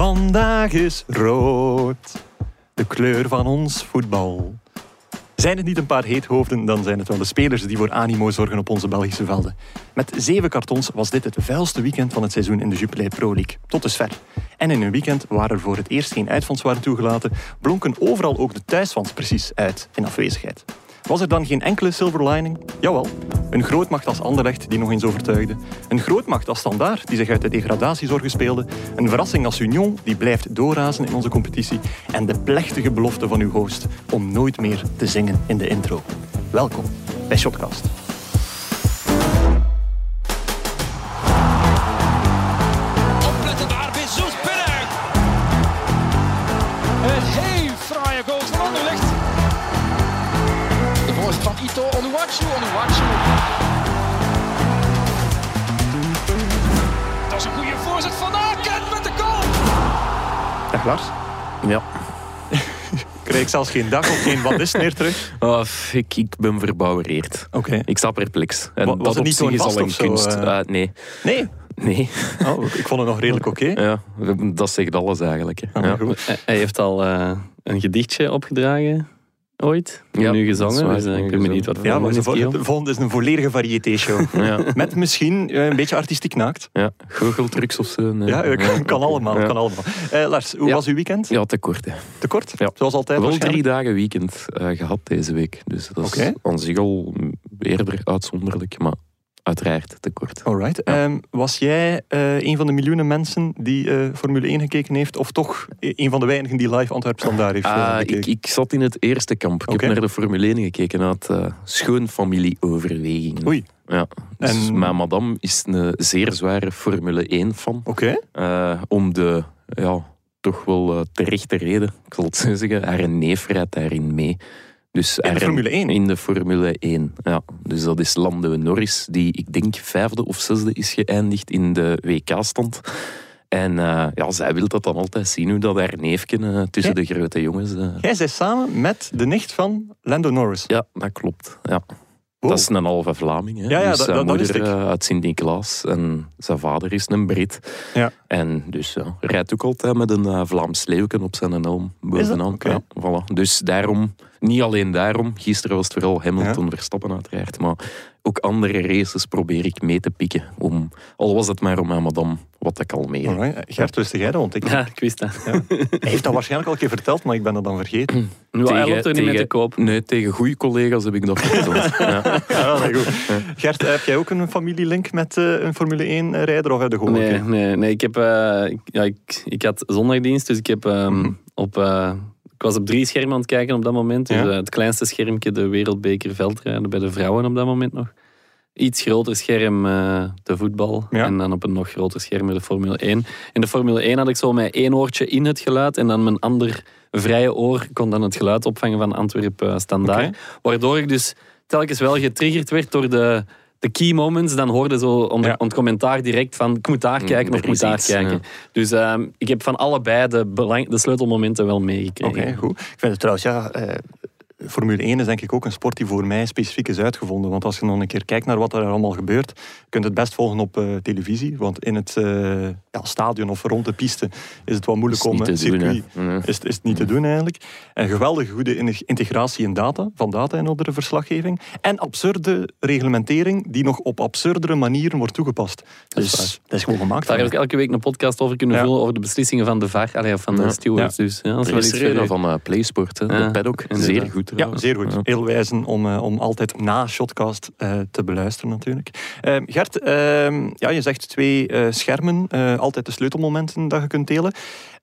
Vandaag is rood, de kleur van ons voetbal. Zijn het niet een paar heethoofden, dan zijn het wel de spelers die voor animo zorgen op onze Belgische velden. Met zeven kartons was dit het vuilste weekend van het seizoen in de Jupiler Pro League. Tot dusver. En in een weekend waar er voor het eerst geen uitfans waren toegelaten, blonken overal ook de thuisfans precies uit in afwezigheid. Was er dan geen enkele silver lining? Jawel. Een grootmacht als Anderlecht die nog eens overtuigde. Een grootmacht als Standaard die zich uit de degradatiezorgen speelde. Een verrassing als Union die blijft doorrazen in onze competitie. En de plechtige belofte van uw host om nooit meer te zingen in de intro. Welkom bij Shotcast. Dat is een goede voorzet van Aken met de goal. Dag Lars. Ja. Krijg ik zelfs geen dag of geen wat is meer terug? Oh, ik, ik ben verbouwereerd. Oké. Ik sta perplex. En Wa- was dat het niet zo'n is vast al een of zo, kunst. eh? Eh, nee. Nee. Nee. Oh, ik vond het nog redelijk oké. Ja, dat zegt alles eigenlijk. hè. Ah, ja. goed. Hij- Hij heeft al eh, een gedichtje opgedragen, ooit. Ja, nu gezongen, waar, dus eh, ik ben benieuwd wat Ja, maar voor de is, vol- de volgende is een volledige variété-show. Ja. Met misschien eh, een beetje artistiek naakt. ja. Goocheltrucs of zo. nee. Ja, eh, kan, kan allemaal. Ja. Kan allemaal. Eh, Lars, hoe Ja. was uw weekend? Ja, te kort. Hè. Te kort? Ja. Zoals altijd Wel drie dagen weekend eh, gehad deze week. Dus dat is Oké. aan zich al eerder uitzonderlijk, maar uiteraard te kort. Alright. Ehm, was jij eh, een van de miljoenen mensen die eh, Formule 1 gekeken heeft? Of toch e- een van de weinigen die live Antwerp Standaard heeft eh, Ah, ik, bekeken? ik zat in het eerste kamp. Ik heb naar de Formule 1 gekeken uit uh, schoonfamilieoverweging. Oei. Ja. Dus En- mijn madame is een zeer zware Formule 1-fan. Oké. Eh, om de, ja, toch wel eh, terechte reden, ik zal het zo zeggen. Haar neef rijdt daarin mee. Dus In de Formule 1? In de Formule 1, ja. Dus dat is Lando Norris, die ik denk vijfde of zesde is geëindigd in de WK-stand. En eh, ja, zij wil dat dan altijd zien, hoe dat haar neefje eh, tussen de grote jongens... eh, Jij samen met de nicht van Lando Norris. ja, dat klopt. Ja. Wow. Dat is een halve Vlaming. Hè. Ja, ja, dus dat- moeder eh, uit Sint-Niklaas en zijn vader is een Brit. Ja. En dus ja, rijdt ook altijd met een eh, Vlaams leeuwken op zijn helm bovenaan. Ja, voilà. Dus daarom, niet alleen daarom, gisteren was het vooral Hamilton Verstappen uiteraard, maar ook andere races probeer ik mee te pikken. Om, al was het maar om mijn madame wat te kalmeren. Alright. Eh, Gert, wist jij dat? Want ik, Ja, ik wist dat. Hij heeft dat waarschijnlijk al een keer verteld, maar ik ben dat dan vergeten. Nu, hij loopt er niet mee te koop. Nee, tegen goede collega's heb ik dat verteld. ja. Ja, dat goed. Gert, heb jij ook een familielink met eh, een Formule 1-rijder of heb je gewoon Nee, nee, nee, ik heb... eh, ik- ja, ik, ik had zondagdienst, dus ik heb ehm, Mhm. op... eh, ik was op drie schermen aan het kijken op dat moment. Dus Ja. eh, het kleinste schermpje, de wereldbeker veldrijden bij de vrouwen op dat moment nog. Iets groter scherm, eh, de voetbal. Ja. En dan op een nog groter scherm de Formule 1. In de Formule 1 had ik zo mijn één oortje in het geluid en dan mijn ander vrije oor kon dan het geluid opvangen van Antwerp eh, Standaard. Waardoor ik dus telkens wel getriggerd werd door de, de key moments. Dan hoorde zo onder Ja. het commentaar direct van ik moet daar Mm, kijken of ik moet daar iets, kijken. ja. Dus ehm, ik heb van allebei de, belang, de sleutelmomenten wel meegekregen. Oké, goed. Ik vind het trouwens, ja, eh, Formule 1 is denk ik ook een sport die voor mij specifiek is uitgevonden. Want als je dan een keer kijkt naar wat er allemaal gebeurt, je kunt het best volgen op eh, televisie. Want in het eh, ja, stadion of rond de piste is het wat moeilijk Is om niet het te doen, circuit is, is het niet te doen eigenlijk. Een geweldige goede in- integratie in data, van data in andere verslaggeving. En absurde reglementering die nog op absurdere manieren wordt toegepast. Dus is dat is gewoon gemaakt. Daar heb ik elke week een podcast over kunnen Ja. vullen over de beslissingen van de VAR, allee, van de Ja. stewards. Dus, ja, dat is Er wel is iets van eh, PlaySport, hè. De paddock. Zeer goed Ja, zeer goed. Ja. Heel wijzen om, eh, om altijd na Shotcast eh, te beluisteren natuurlijk. Ehm, Gert, ehm, ja, je zegt twee eh, schermen, eh, altijd de sleutelmomenten dat je kunt delen.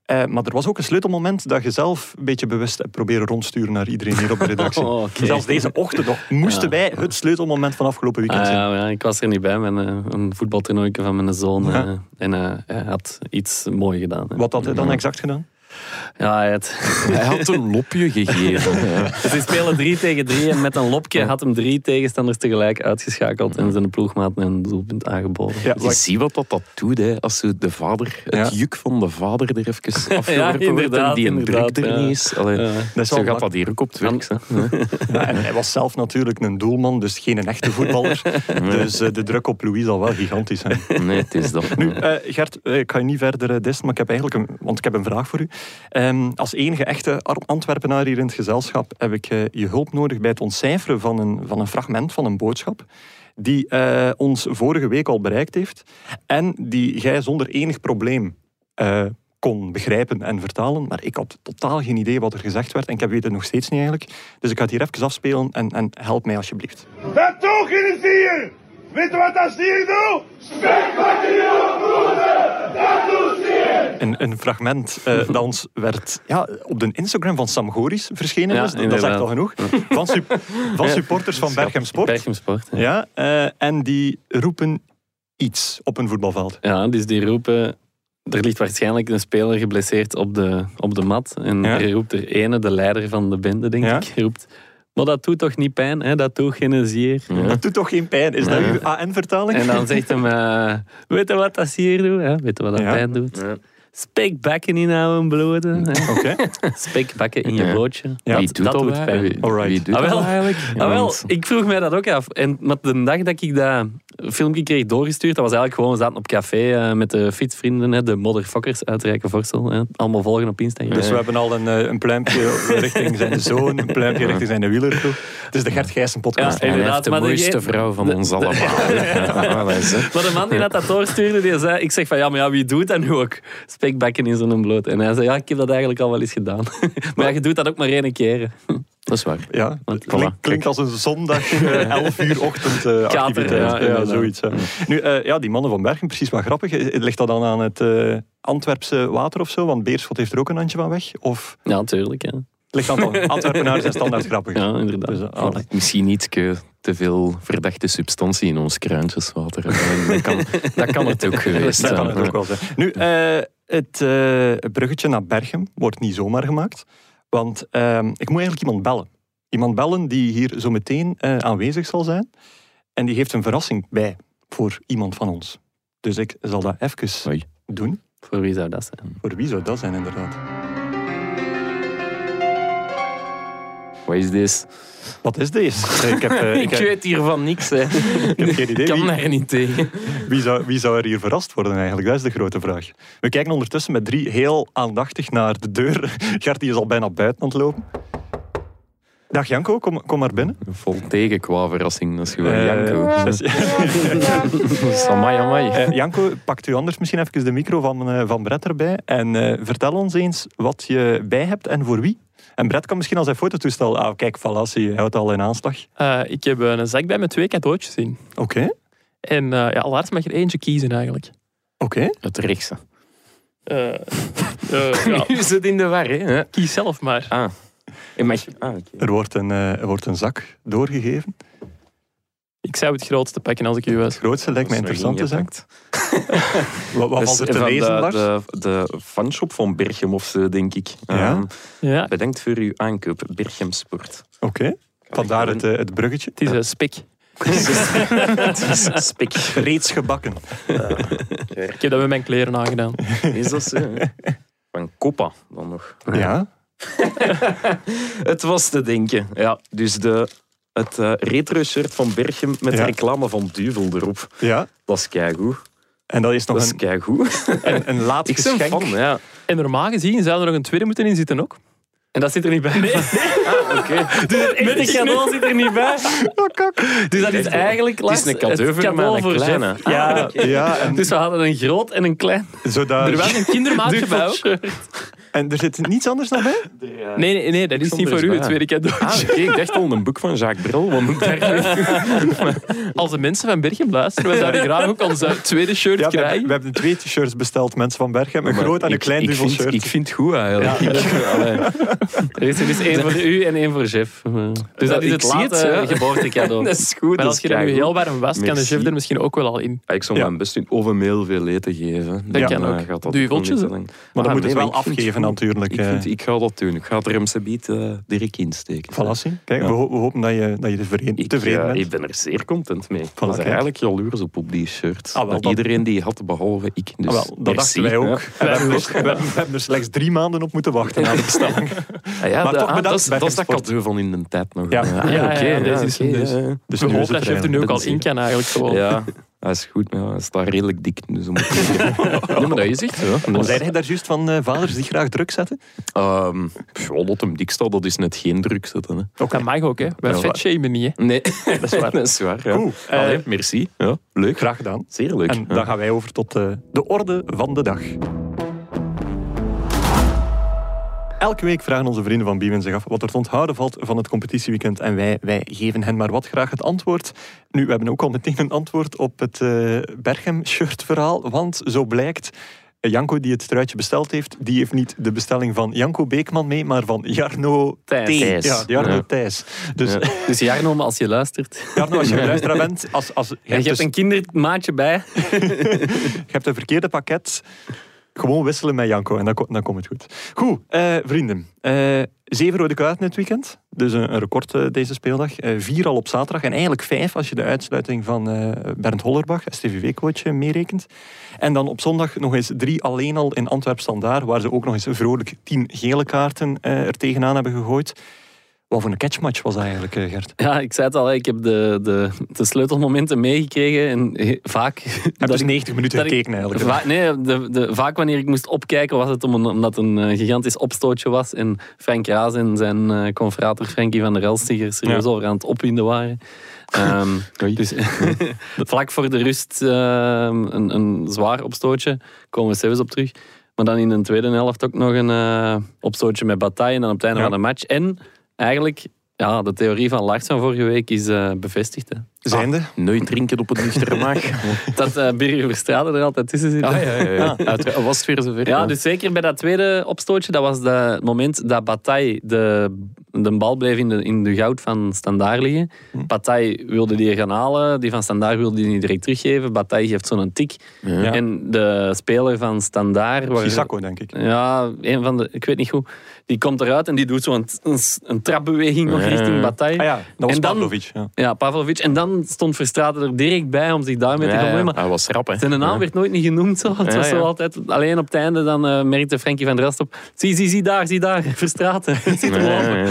Eh, maar er was ook een sleutelmoment dat je zelf een beetje bewust hebt proberen rondsturen naar iedereen hier op de redactie. Oh. Zelfs deze ochtend nog moesten Ja. wij het sleutelmoment van afgelopen weekend Ah, zijn. ja, ja, ik was er niet bij, met een, een voetbaltoernooitje van mijn zoon. Ja. eh, en hij had iets mooi gedaan. hè. Wat had hij dan exact gedaan? Ja, het, Hij had een lopje gegeven. Ja. Dus die spelen 3 tegen 3 en met een lopje had hem drie tegenstanders tegelijk uitgeschakeld en zijn ploegmaat een doelpunt aangeboden. Ja, Je ziet wat dat, dat doet, hè. als zo de vader, het Ja. juk van de vader er even afgeworpen Ja, wordt en die een druk er ja. niet is. Allee, Ja. dat zo gaat mak- dat hier ook op het werk. en hij was zelf natuurlijk een doelman, dus geen echte voetballer. Dus eh, de druk op Louis zal wel gigantisch zijn. Nee, het is dat. Nu, eh, Gert, eh, ik ga je niet verder dissen, maar ik heb eigenlijk een, want ik heb een vraag voor u. Ehm, als enige echte Ar- Antwerpenaar hier in het gezelschap heb ik eh, je hulp nodig bij het ontcijferen van een, van een fragment van een boodschap die eh, ons vorige week al bereikt heeft en die jij zonder enig probleem eh, kon begrijpen en vertalen. Maar ik had totaal geen idee wat er gezegd werd en ik weet het nog steeds niet eigenlijk. Dus ik ga het hier even afspelen en, en help mij alsjeblieft. Dat toch in het stier! Weet je wat dat stier doet? Dat doet stier! Een, een fragment eh, dat ons werd ja, op de Instagram van Sam Goris verschenen Ja, is. Dat is echt inderdaad. al genoeg. Van, van supporters van Berchem Sport. Berchem Sport. Ja. Ja, eh, en die roepen iets op een voetbalveld. ja, dus die roepen... Er ligt waarschijnlijk een speler geblesseerd op de, op de mat. En Ja. er roept er ene, de leider van de bende, denk Ja. ik, roept... Maar dat doet toch niet pijn, hè? dat doet geen zier. Dat doet toch geen pijn? Is dat uw AN-vertaling? En dan zegt hem, eh, weet je wat dat zier doet? Hè? Weet je wat dat Ja. pijn doet? Spekbakken in bloeden. Oké. Spekbakken in je broodje. Ja, Wie doet dat, pijn. Wie, doet Ah, wel. dat eigenlijk? Ah, wel, Want- ik vroeg mij dat ook af. En met de dag dat ik dat filmpje kreeg doorgestuurd, dat was eigenlijk gewoon, we zaten op café eh, met de fietsvrienden, hè, de motherfuckers uit Rijkenvorsel. Hè, allemaal volgen op Instagram. Dus we hebben al een, eh, een pluimpje richting zijn zoon, een pluimpje richting zijn wielerploeg. Het is de Gert Gijssen podcast. Ja, Hij inderdaad, heeft de maar de- mooiste vrouw van ons allemaal. Ja, dat. Maar de man die dat, dat doorstuurde, die zei, ik zeg van ja, maar ja, wie doet dat nu ook? Spekbakken in zo'n bloot. En hij zei, ja, ik heb dat eigenlijk al wel eens gedaan. maar ja, je doet dat ook maar één keer. Dat is waar. Ja, Want- klink- voilà. klinkt als een zondag eh, 11 uur ochtend eh, Kater, ja, Ja, zoiets. ja. Nu, eh, ja, die mannen van Bergen, precies wat grappig. Eh, Ligt dat dan aan het eh, Antwerpse water of zo? Want Beerschot heeft er ook een handje van weg. Of Ja, natuurlijk. Ja, ligt aan Antwerpenaars zijn standaard grappig? ja inderdaad. Dus, Voilà. Misschien niet te veel verdachte substantie in ons kruintjeswater. Dat kan, dat kan het ook geweest Dat kan het ook wel zijn. Nu, eh, het eh, bruggetje naar Berchem wordt niet zomaar gemaakt. Want ehm, ik moet eigenlijk iemand bellen. Iemand bellen die hier zo meteen eh, aanwezig zal zijn. En die heeft een verrassing bij voor iemand van ons. Dus ik zal dat even doen. Voor wie zou dat zijn? Voor wie zou dat zijn, inderdaad? Wat is dit? Wat is deze? Ik heb, eh, ik weet hiervan niks. Hè. ik heb geen idee. Ik kan Wie, daar niet tegen. wie, zou, wie zou er hier verrast worden eigenlijk? Dat is de grote vraag. We kijken ondertussen met drie heel aandachtig naar de deur. Gert die is al bijna buiten aan het lopen. Dag Janko, kom, kom maar binnen. Vol tegen qua verrassing. Dat is gewoon Eh, Janko. dus- is amai, amai. Eh, Janko, pakt u anders misschien even de micro van, eh, van Brett erbij en eh, vertel ons eens wat je bij hebt en voor wie. En Brett kan misschien al zijn fototoestel... Ah, kijk, hij houdt al in aanslag. Eh, ik heb een zak bij met twee cadeautjes in. Oké, En eh ja, Lars mag er eentje kiezen eigenlijk. oké. Het rechtse. Eh, eh, ja, Nu zit in de war, hè? kies zelf maar. Ah. Je mag... Ah, oké. Er, wordt een, eh, er wordt een zak doorgegeven. Ik zou het grootste pakken als ik u was. Het grootste lijkt mij interessant te zijn. ingepakt. Wat, valt is er te van lezen, de, Lars? de, de fanshop van Berchem of zo, denk ik. Ja? Ehm, Ja, bedankt voor uw aankoop, Berchem Sport. Oké, vandaar het, eh, het bruggetje. het is een spik. Het is spik. Reeds gebakken. Ik heb dat met mijn kleren aangedaan. Is dat zo? Van Coppa dan nog. Ja, Het was te denken. Ja, dus de, het eh, retro-shirt van Berchem met Ja. de reclame van Duvel erop. ja. Dat is keigoed. En dat is nog Dat is een, keigoed. een, een laat Ik ben geschenk. fan, ja. En normaal gezien zou er nog een tweede moeten in zitten ook. En dat zit er niet bij. Nee. Oké. Met een cadeau zit er niet bij. Dus dat is eigenlijk Het is een cadeau voor mijn kleine. Ja. Ah, oké. Ja, en, Dus we hadden een groot en een klein. zodat, Er was een kindermaatje bij ook. En er zit niets anders nog bij? Nee, nee, nee, dat is niet er voor u, het tweede cadeau. Ah. Ik dacht al een boek van Jacques Brel. Want Als de mensen van Berchem luisteren, wij zouden graag ook ons eh, tweede shirt Ja, we, hebben, krijgen. we hebben twee t-shirts besteld, mensen van Berchem. Een groot en een Ik- klein ik duvel vind, shirt. Ik vind het goed eigenlijk. Ik- allee. Er is er dus één voor u en één voor Jeff. Dus dat is Ik het ja. geboortecadeau. Dat is goed. Maar als je dat nu heel warm wast, kan de chef er misschien ook wel al in. Ik zal Ja. mijn best doen een heel veel eten geven. Dat Ja. kan Dan ook. gaat Doe je voltjes. Maar dan Ah, moet het wel ik afgeven natuurlijk. Ik, eh, vind, ik ga dat doen. Ik ga het remse biet eh, direct insteken. Falassie. Kijk, Ja. we, ho- we hopen dat je, dat je tevreden, Ik, tevreden eh, bent. ik ben er zeer content mee. Ik Voilà, was er kijk. eigenlijk jaloers op op die shirt. Ah, wel, dat dat- iedereen die had, behalve ik. Dus Ah, wel, dat merci. dachten wij ook. Ja. We, hebben dus- we, hebben- we hebben er slechts drie maanden op moeten wachten na de bestelling. Ah, ja, Maar de- toch ah, bedankt, dat, is, dat is dat Bergensport. cadeau van in de tijd nog. Ja. Ah, oké, dus-. Dus We nu is hopen het dat je er nu ook al in kan eigenlijk gewoon. Dat is goed. maar Ja, hij staat redelijk dik. Dus Ja, maar dat is echt zo. Maar zei hij daar juist van eh, vaders die graag druk zetten? Ehm, pff, ja, dat hem dik staat, dat is net geen druk zetten. Hè. Ook dat mag ook, hè. Wij Ja, vetshamen niet, hè. Nee, dat is waar. dat is waar ja. Goed, eh, Allee, merci. Ja, leuk. Graag gedaan. Zeer leuk. En ja. dan gaan wij over tot eh, de orde van de dag. Elke week vragen onze vrienden van Biemen zich af wat er te onthouden valt van het competitieweekend. En wij, wij geven hen maar wat graag het antwoord. Nu, we hebben ook al meteen een antwoord op het eh Berchem-shirt-verhaal. Want zo blijkt, eh, Janko die het truitje besteld heeft, die heeft niet de bestelling van Janko Beekman mee, maar van Jarno Thijs. Ja, Jarno Ja. Thijs. Dus Ja. Dus Jarno, maar als je luistert. Jarno, als je luisteraar bent, als, als, je, En hebt je hebt dus- een kindermaatje bij. je hebt een verkeerde pakket. Gewoon wisselen met Janko en dan, dan komt het goed. Goed, eh, vrienden. Eh, zeven rode kaarten dit weekend. Dus een, record eh, deze speeldag. Vier al op zaterdag. En eigenlijk vijf als je de uitsluiting van Bernd Hollerbach, STVV-coach, meerekent. En dan op zondag nog eens drie alleen al in Antwerp Standaard. Waar ze ook nog eens een vrolijk tien gele kaarten er tegenaan hebben gegooid. Wat voor een catchmatch was dat eigenlijk, eh, Gert? Ja, ik zei het al, ik heb de, de, de sleutelmomenten meegekregen. En he- vaak... Heb dus ik- 90 minuten gekeken eigenlijk. Va- nee, de, de, vaak wanneer ik moest opkijken was het om een- omdat het een eh, gigantisch opstootje was. En Frank Raas en zijn eh confrater Frankie van der Elst er serieus Ja. over aan het opwinden waren. Ehm, dus vlak voor de rust ehm, een, een zwaar opstootje. Komen we zelfs op terug. Maar dan in de tweede helft ook nog een eh, opstootje met Bataille. En dan op het einde Ja. van de match. En eigenlijk, ja, de theorie van Lars van vorige week is eh, bevestigd. Hè. Zijnde? Nooit drinken op het nuchtere maag. Dat eh Birger Verstraeten er altijd tussen zit. Ah, ja, ja, ja. Was het weer zover? Ja, dus zeker bij dat tweede opstootje, dat was de- het moment dat Bataille de, de bal bleef in de, in de goud van Standaard liggen. Bataille wilde die gaan halen, die van Standaard wilde die niet direct teruggeven. Bataille geeft zo'n tik. Ja. En de speler van Standaard... waar- Sissako, denk ik. Ja, een van de... Ik weet niet goed. Die komt eruit en die doet zo'n een, een trapbeweging nog richting Bataille. Ah ja, dat was En dan- Pavlovic. Ja. Ja, Pavlovic. En dan stond Verstraeten er direct bij om zich daarmee te gaan. Maar Hij was rap, hè. zijn naam Ja. werd nooit niet genoemd. Zo. Het Ja, was zo ja. altijd, alleen op het einde dan eh, merkte Frankie van der Rast op. Zie, zie, zie daar, zie daar. Verstraten. Zit te Ja, lopen. ja,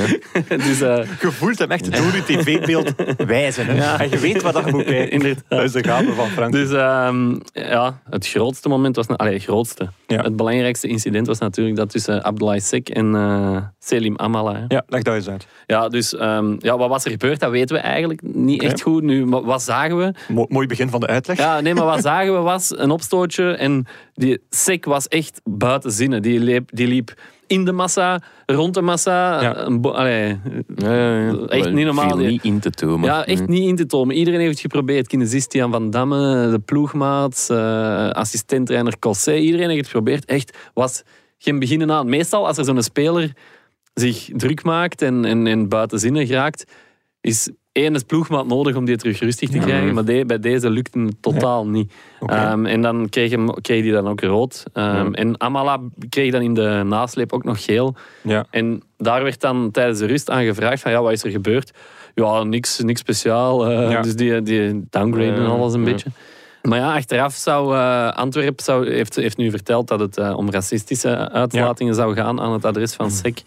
ja. Dus eh, Je voelt hem echt door je tv-beeld wijzen. Hè? En je weet wat je moet kijken. Inderdaad. Dat is de gave van Frank. dus ehm, ja, het grootste moment was... Allee, het grootste. Ja. Het belangrijkste incident was natuurlijk dat tussen Abdoulaye Sek en eh, Selim Amala. hè. Ja, leg dat eens uit. Ja, dus ehm, ja, wat was er gebeurd, dat weten we eigenlijk niet echt goed. Nu, maar wat zagen we? Mo- mooi begin van de uitleg. Ja, nee, maar wat zagen we was een opstootje en die Sek was echt buiten zinnen. Die liep, die liep in de massa, rond de massa. Ja. Allee, Ja, ja, ja. Echt niet normaal, niet in te tomen. ja, echt niet in te tomen. Iedereen heeft het geprobeerd. Kinesistian van Damme, de ploegmaat, eh assistenttrainer Cossé. Iedereen heeft het geprobeerd. Echt, was geen beginnen aan. Meestal als er zo'n speler zich druk maakt en, en, en buiten zinnen geraakt, is één is ploegmaat nodig om die terug rustig te krijgen. Maar de- bij deze lukte het totaal niet. Ehm, en dan kreeg, hem, kreeg hij dan ook rood. Ehm, Ja. En Amala kreeg dan in de nasleep ook nog geel. Ja. En daar werd dan tijdens de rust aan gevraagd van ja, wat is er gebeurd? Ja, niks, niks speciaal. eh. Dus die, die downgraden Ja, alles een beetje. Maar ja, achteraf zou uh, Antwerp zou, heeft, heeft nu verteld dat het uh, om racistische uitlatingen zou gaan aan het adres van SEC.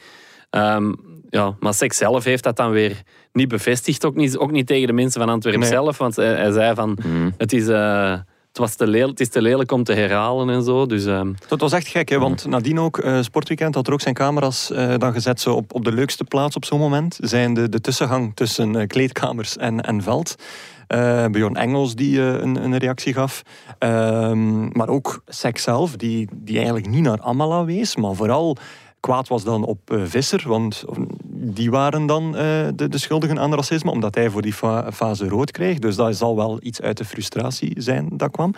Um, ja, maar SEC zelf heeft dat dan weer niet bevestigd. Ook niet, ook niet tegen de mensen van Antwerpen Nee. zelf. Want hij, hij zei van Mm. het is... Uh, het, was te lelijk, het is te lelijk om te herhalen en zo. Dus, um, Dat was echt gek, hè? want nadien ook, uh, Sportweekend had er ook zijn camera's uh, dan gezet zo op, op de leukste plaats op zo'n moment. Zijn de, de tussengang tussen kleedkamers en, en veld. Uh, Bjorn Engels die uh, een, een, reactie gaf. Uh, maar ook Sek zelf, die, die eigenlijk niet naar Amala wees, maar vooral kwaad was dan op uh, Visser, want die waren dan de, de, schuldigen aan racisme, omdat hij voor die fa fase rood kreeg. Dus dat zal wel iets uit de frustratie zijn dat kwam.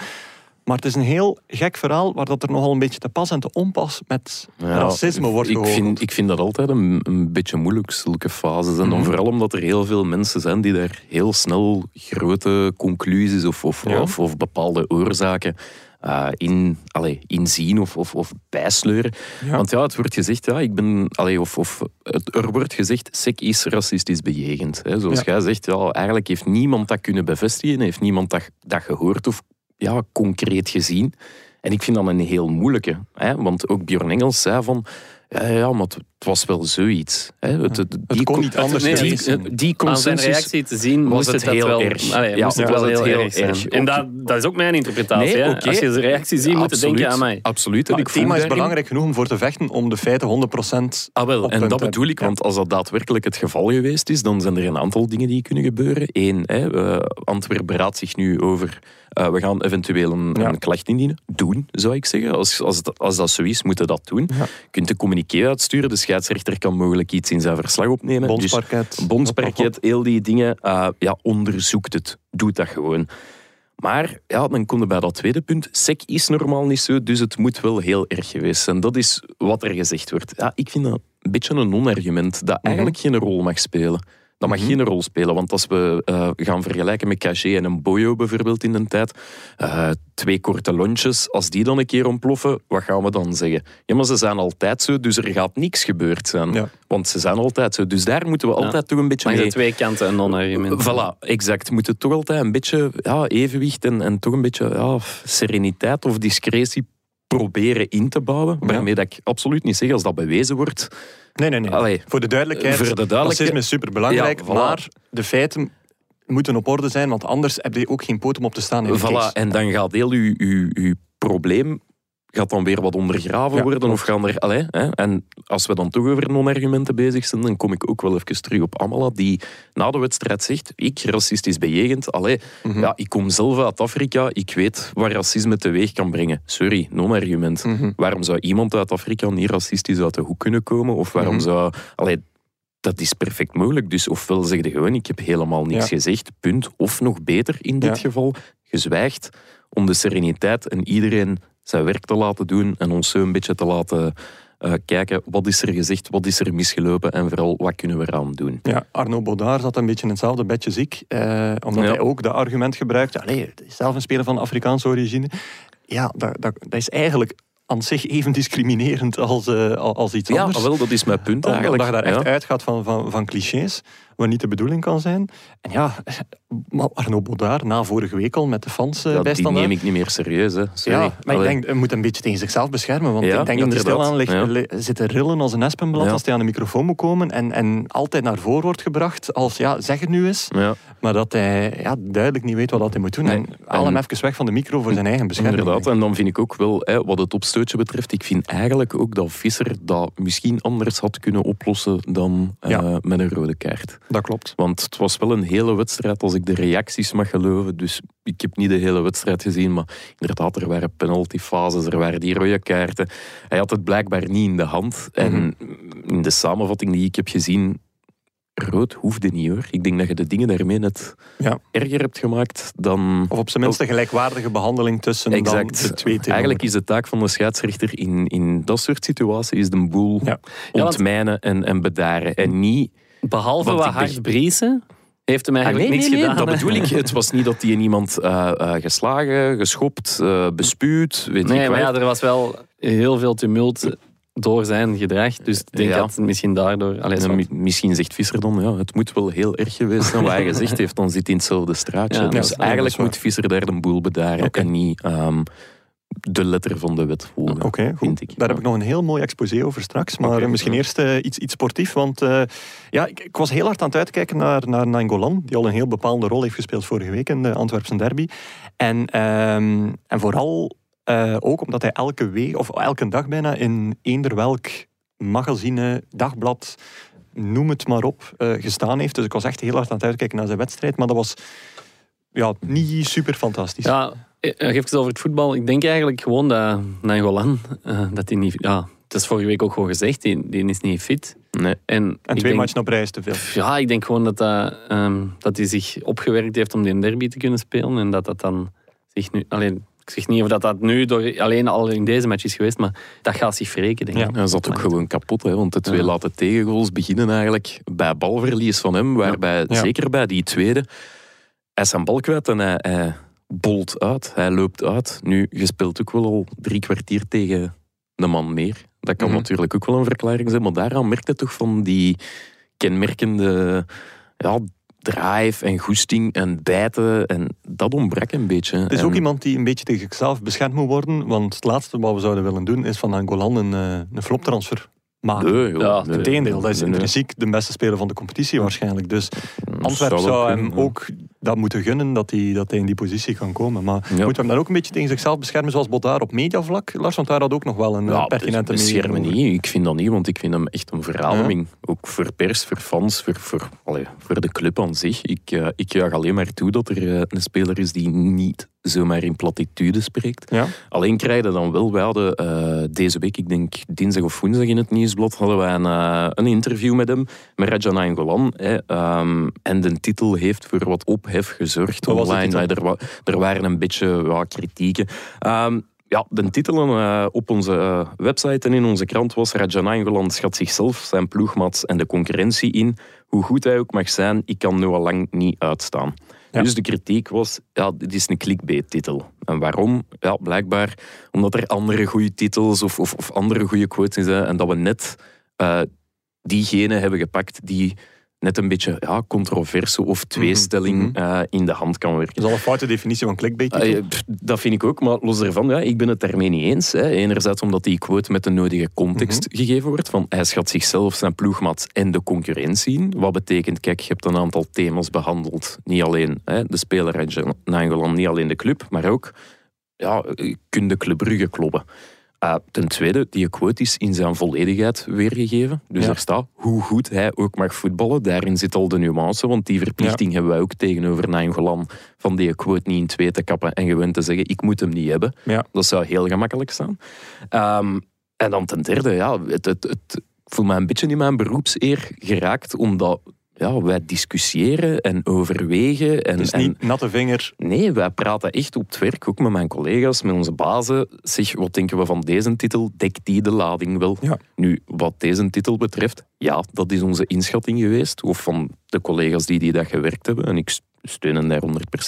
Maar het is een heel gek verhaal waar dat er nogal een beetje te pas en te onpas met ja, racisme wordt ik gehoord. vind, ik vind dat altijd een, een beetje moeilijk, zulke fases. En dan Mhm. vooral omdat er heel veel mensen zijn die daar heel snel grote conclusies of, of, Ja. of, of bepaalde oorzaken eh, in, allee, inzien of, of, of bijsleuren. Ja. Want ja, het wordt gezegd, ja, ik ben, allee, of, of het, er wordt gezegd, SEC is racistisch bejegend. Hè. Zoals jij zegt, ja, eigenlijk heeft niemand dat kunnen bevestigen, heeft niemand dat, dat gehoord of ja, concreet gezien. En ik vind dat een heel moeilijke. Hè? Want ook Björn Engels zei van, ja, ja maar het, was wel zoiets. Hè? Het, het- die kon niet anders die, zijn. die Aan zijn consensus reactie te zien was moest het heel wel, erg. Allee, Ja, moest het wel heel, heel erg zijn. erg. En dat, dat is ook mijn interpretatie. Nee, oké. Als je zijn reactie ziet, moet je denken aan mij. Absoluut. Maar het thema is daarin- belangrijk genoeg om voor te vechten om de feiten 100% Ah, wel, op en dat bedoel ik, want als dat daadwerkelijk het geval geweest is, dan zijn er een aantal dingen die kunnen gebeuren. Eén, hè, eh, Antwerpen beraadt zich nu over. Eh, we gaan eventueel een, Ja. een klacht indienen. Doen, zou ik zeggen. Als, als, dat- als dat zo is, moeten dat doen. Ja. Je kunt een communiqué uitsturen. De scheidsrechter kan mogelijk iets in zijn verslag opnemen. Dus Bondsparket. Bondsparket, heel die dingen. eh, ja, onderzoekt het. Doet dat gewoon. Maar ja, dan kom je bij dat tweede punt. SEC is normaal niet zo, dus het moet wel heel erg geweest zijn. Dat is wat er gezegd wordt. Ja, ik vind dat een beetje een non-argument dat eigenlijk geen rol mag spelen. Dat mag geen rol spelen, want als we eh, gaan vergelijken met Cagé en een Boyo bijvoorbeeld in de tijd, eh, twee korte lontjes, als die dan een keer ontploffen, wat gaan we dan zeggen? Ja, maar ze zijn altijd zo, dus er gaat niks gebeurd zijn. Ja. Want ze zijn altijd zo. Dus daar moeten we altijd toch een beetje de mee... twee kanten een non-argument. Voilà, exact. We moeten toch altijd een beetje ja, evenwicht en, en toch een beetje ja, sereniteit of discretie proberen in te bouwen. Waarmee dat ik absoluut niet zeg als dat bewezen wordt. Nee, nee, nee. Allee, voor de duidelijkheid, voor de duidelijkheid- racisme is superbelangrijk, Ja, voilà. maar de feiten moeten op orde zijn, want anders heb je ook geen poot om op te staan in de Voilà, en dan gaat heel uw, uw, uw probleem gaat dan weer wat ondergraven Ja, worden. Of gaan er, allee, hè? En als we dan toch over non-argumenten bezig zijn, dan kom ik ook wel even terug op Amala, die na de wedstrijd zegt, ik, racistisch bejegend, allee, Mhm. ja, ik kom zelf uit Afrika, ik weet wat racisme teweeg kan brengen. Sorry, non-argument. Mhm. Waarom zou iemand uit Afrika niet racistisch uit de hoek kunnen komen? Of waarom Mhm. zou... Allee, dat is perfect mogelijk. Dus ofwel zeg je gewoon, ik heb helemaal niks Ja. gezegd, punt. Of nog beter in dit Ja. geval, gezwijgd om de sereniteit en iedereen zijn werk te laten doen en ons zo een beetje te laten eh, kijken wat is er gezegd, wat is er misgelopen en vooral wat kunnen we eraan doen. Ja, Arno Baudard zat een beetje in hetzelfde bedje ziek, eh, omdat Ja. hij ook dat argument gebruikte. Allee, zelf een speler van Afrikaanse origine. Ja, dat, dat, dat is eigenlijk aan zich even discriminerend als, eh, als iets Ja, anders. wel, dat is mijn punt Omdat eigenlijk. je daar echt Ja. uitgaat van, van, van clichés, wat niet de bedoeling kan zijn. En ja, Arno Baudard, na vorige week al met de fans eh Ja, die bijstandaard. neem ik niet meer serieus. Hè. Sorry. Ja, maar ik denk, hij moet een beetje tegen zichzelf beschermen. Want Ja, ik denk dat hij inderdaad. stil aan ligt, zit te rillen als een espenblad als hij aan de microfoon moet komen. En, en altijd naar voren wordt gebracht als, ja, zeg het nu eens. Maar dat hij ja, duidelijk niet weet wat hij moet doen. Nee. En haal hem En- even weg van de micro voor zijn eigen bescherming. Inderdaad, en dan vind ik ook wel, hè, wat het opstootje betreft, ik vind eigenlijk ook dat Visser dat misschien anders had kunnen oplossen dan eh, met een rode kaart. Dat klopt. Want het was wel een hele wedstrijd, als ik de reacties mag geloven. Dus ik heb niet de hele wedstrijd gezien, maar inderdaad, er waren penaltyfases, er waren die rode kaarten. Hij had het blijkbaar niet in de hand. En in de samenvatting die ik heb gezien, rood hoefde niet hoor. Ik denk dat je de dingen daarmee net Ja. erger hebt gemaakt dan... Of op zijn minst een gelijkwaardige behandeling tussen Exact. dan de twee tenoren. Eigenlijk is de taak van de scheidsrechter in, in dat soort situaties is de boel Ja. Ontmijnen en, en bedaren. En niet... Behalve wat hard briesen, heeft hem Ah, nee, eigenlijk nee, niks nee, gedaan. dat bedoel ik. Het was niet dat hij iemand eh, eh, geslagen, geschopt, eh, bespuwd, weet Nee, ik maar ja, er was wel heel veel tumult door zijn gedrag. Dus ik denk Ja. dat het misschien daardoor... Allee, En misschien zegt Visser dan, ja, het moet wel heel erg geweest zijn wat hij gezegd heeft, dan zit hij in hetzelfde straatje. Ja, dus ja, eigenlijk moet Visser daar de boel bedaren en niet ehm, de letter van de wet volgen. Oké, goed. vind ik. Daar heb ik nog een heel mooi exposé over straks. Maar misschien ja. eerst eh, iets, iets sportief. Want eh, ja, ik, ik was heel hard aan het uitkijken naar, naar Nangolan. Die al een heel bepaalde rol heeft gespeeld vorige week in de Antwerpse derby. En, ehm, en vooral eh, ook omdat hij elke week, of elke dag bijna, in eender welk magazine, dagblad, noem het maar op, eh, gestaan heeft. Dus ik was echt heel hard aan het uitkijken naar zijn wedstrijd. Maar dat was ja, niet super fantastisch. Ja, even over het voetbal. Ik denk eigenlijk gewoon dat Nangolan, eh, dat hij niet... Ja, het is vorige week ook gewoon gezegd, die, die is niet fit. Nee. En, twee matchen op rij is te veel. Ja, ik denk gewoon dat, dat, ehm, dat hij zich opgewerkt heeft om die derby te kunnen spelen. En dat dat dan zich nu... Alleen, ik zeg niet of dat, dat nu door, alleen al in deze match is geweest, maar dat gaat zich wreken, denk ik. Hij zat ook gewoon kapot, hè, want de twee Ja. late tegengoals beginnen eigenlijk bij balverlies van hem, waarbij, Ja. zeker bij die tweede, hij is zijn bal kwijt en hij, hij bolt uit. Hij loopt uit. Nu, je speelt ook wel al drie kwartier tegen de man meer. Dat kan Mhm. natuurlijk ook wel een verklaring zijn, maar daaraan merk je toch van die kenmerkende ja, drive en goesting en bijten. En dat ontbrak een beetje. Het is En- ook iemand die een beetje tegen zichzelf beschermd moet worden, want het laatste wat we zouden willen doen is van Angolan een, eh, een floptransfer maken. Nee, joh, Ja, nee. Integendeel, dat is Nee, nee. intrinsiek de beste speler van de competitie waarschijnlijk. Dus Antwerpen zou hem ook dat moeten gunnen dat hij, dat hij in die positie kan komen. Maar Ja. moet hem dan ook een beetje tegen zichzelf beschermen zoals Bodaar op mediavlak? Lars, want daar had ook nog wel een ja, pertinente beschermen mening over. niet. Ik vind dat niet, want ik vind hem echt een verademing. Ook voor pers, voor fans, voor, voor, voor de club aan zich. Ik, eh, ik juich alleen maar toe dat er eh, een speler is die niet zomaar in platitude spreekt. Ja. Alleen krijg je dan wel, we hadden eh, deze week, ik denk dinsdag of woensdag in het nieuwsblad, hadden wij een, een interview met hem, met Raja Nainggolan. Hè, ehm, en de titel heeft voor wat ophef gezorgd Wat online. Er, wa- er waren een beetje ja, kritieken. Ehm, ja, de titel eh, op onze eh, website en in onze krant was Raja Nainggolan schat zichzelf, zijn ploegmaats en de concurrentie in. Hoe goed hij ook mag zijn, ik kan nu al lang niet uitstaan. Ja. Dus de kritiek was, ja, dit is een clickbait-titel. En waarom? Ja, blijkbaar omdat er andere goede titels of, of, of andere goede quotes zijn en dat we net eh, diegene hebben gepakt die net een beetje ja, controverse of tweestelling mhm. eh, in de hand kan werken. Dat is al een foute definitie van clickbait. Ah, pff, dat vind ik ook, maar los daarvan, ja, ik ben het daarmee niet eens. Hè. Enerzijds omdat die quote met de nodige context gegeven wordt, van hij schat zichzelf, zijn ploegmaat en de concurrentie in. Wat betekent, kijk, je hebt een aantal thema's behandeld. Niet alleen hè, de speler en Nangolan, niet alleen de club, maar ook, ja, kun de Club Brugge kloppen. Uh, ten tweede, die quote is in zijn volledigheid weergegeven. Dus Ja. er staat hoe goed hij ook mag voetballen. Daarin zit al de nuance, want die verplichting hebben wij ook tegenover Nainggolan van die quote niet in twee te kappen en gewoon te zeggen, ik moet hem niet hebben. Ja. Dat zou heel gemakkelijk staan. Ehm, en dan ten derde, ja, het, het, het, ik voel me een beetje in mijn beroepseer geraakt, omdat ja, wij discussiëren en overwegen. En, en- niet natte vinger. Nee, wij praten echt op het werk, ook met mijn collega's, met onze bazen. Zeg, wat denken we van deze titel? Dekt die de lading wel? Ja. Nu, wat deze titel betreft, ja, dat is onze inschatting geweest. Of van de collega's die die dat gewerkt hebben. En ik steun hen daar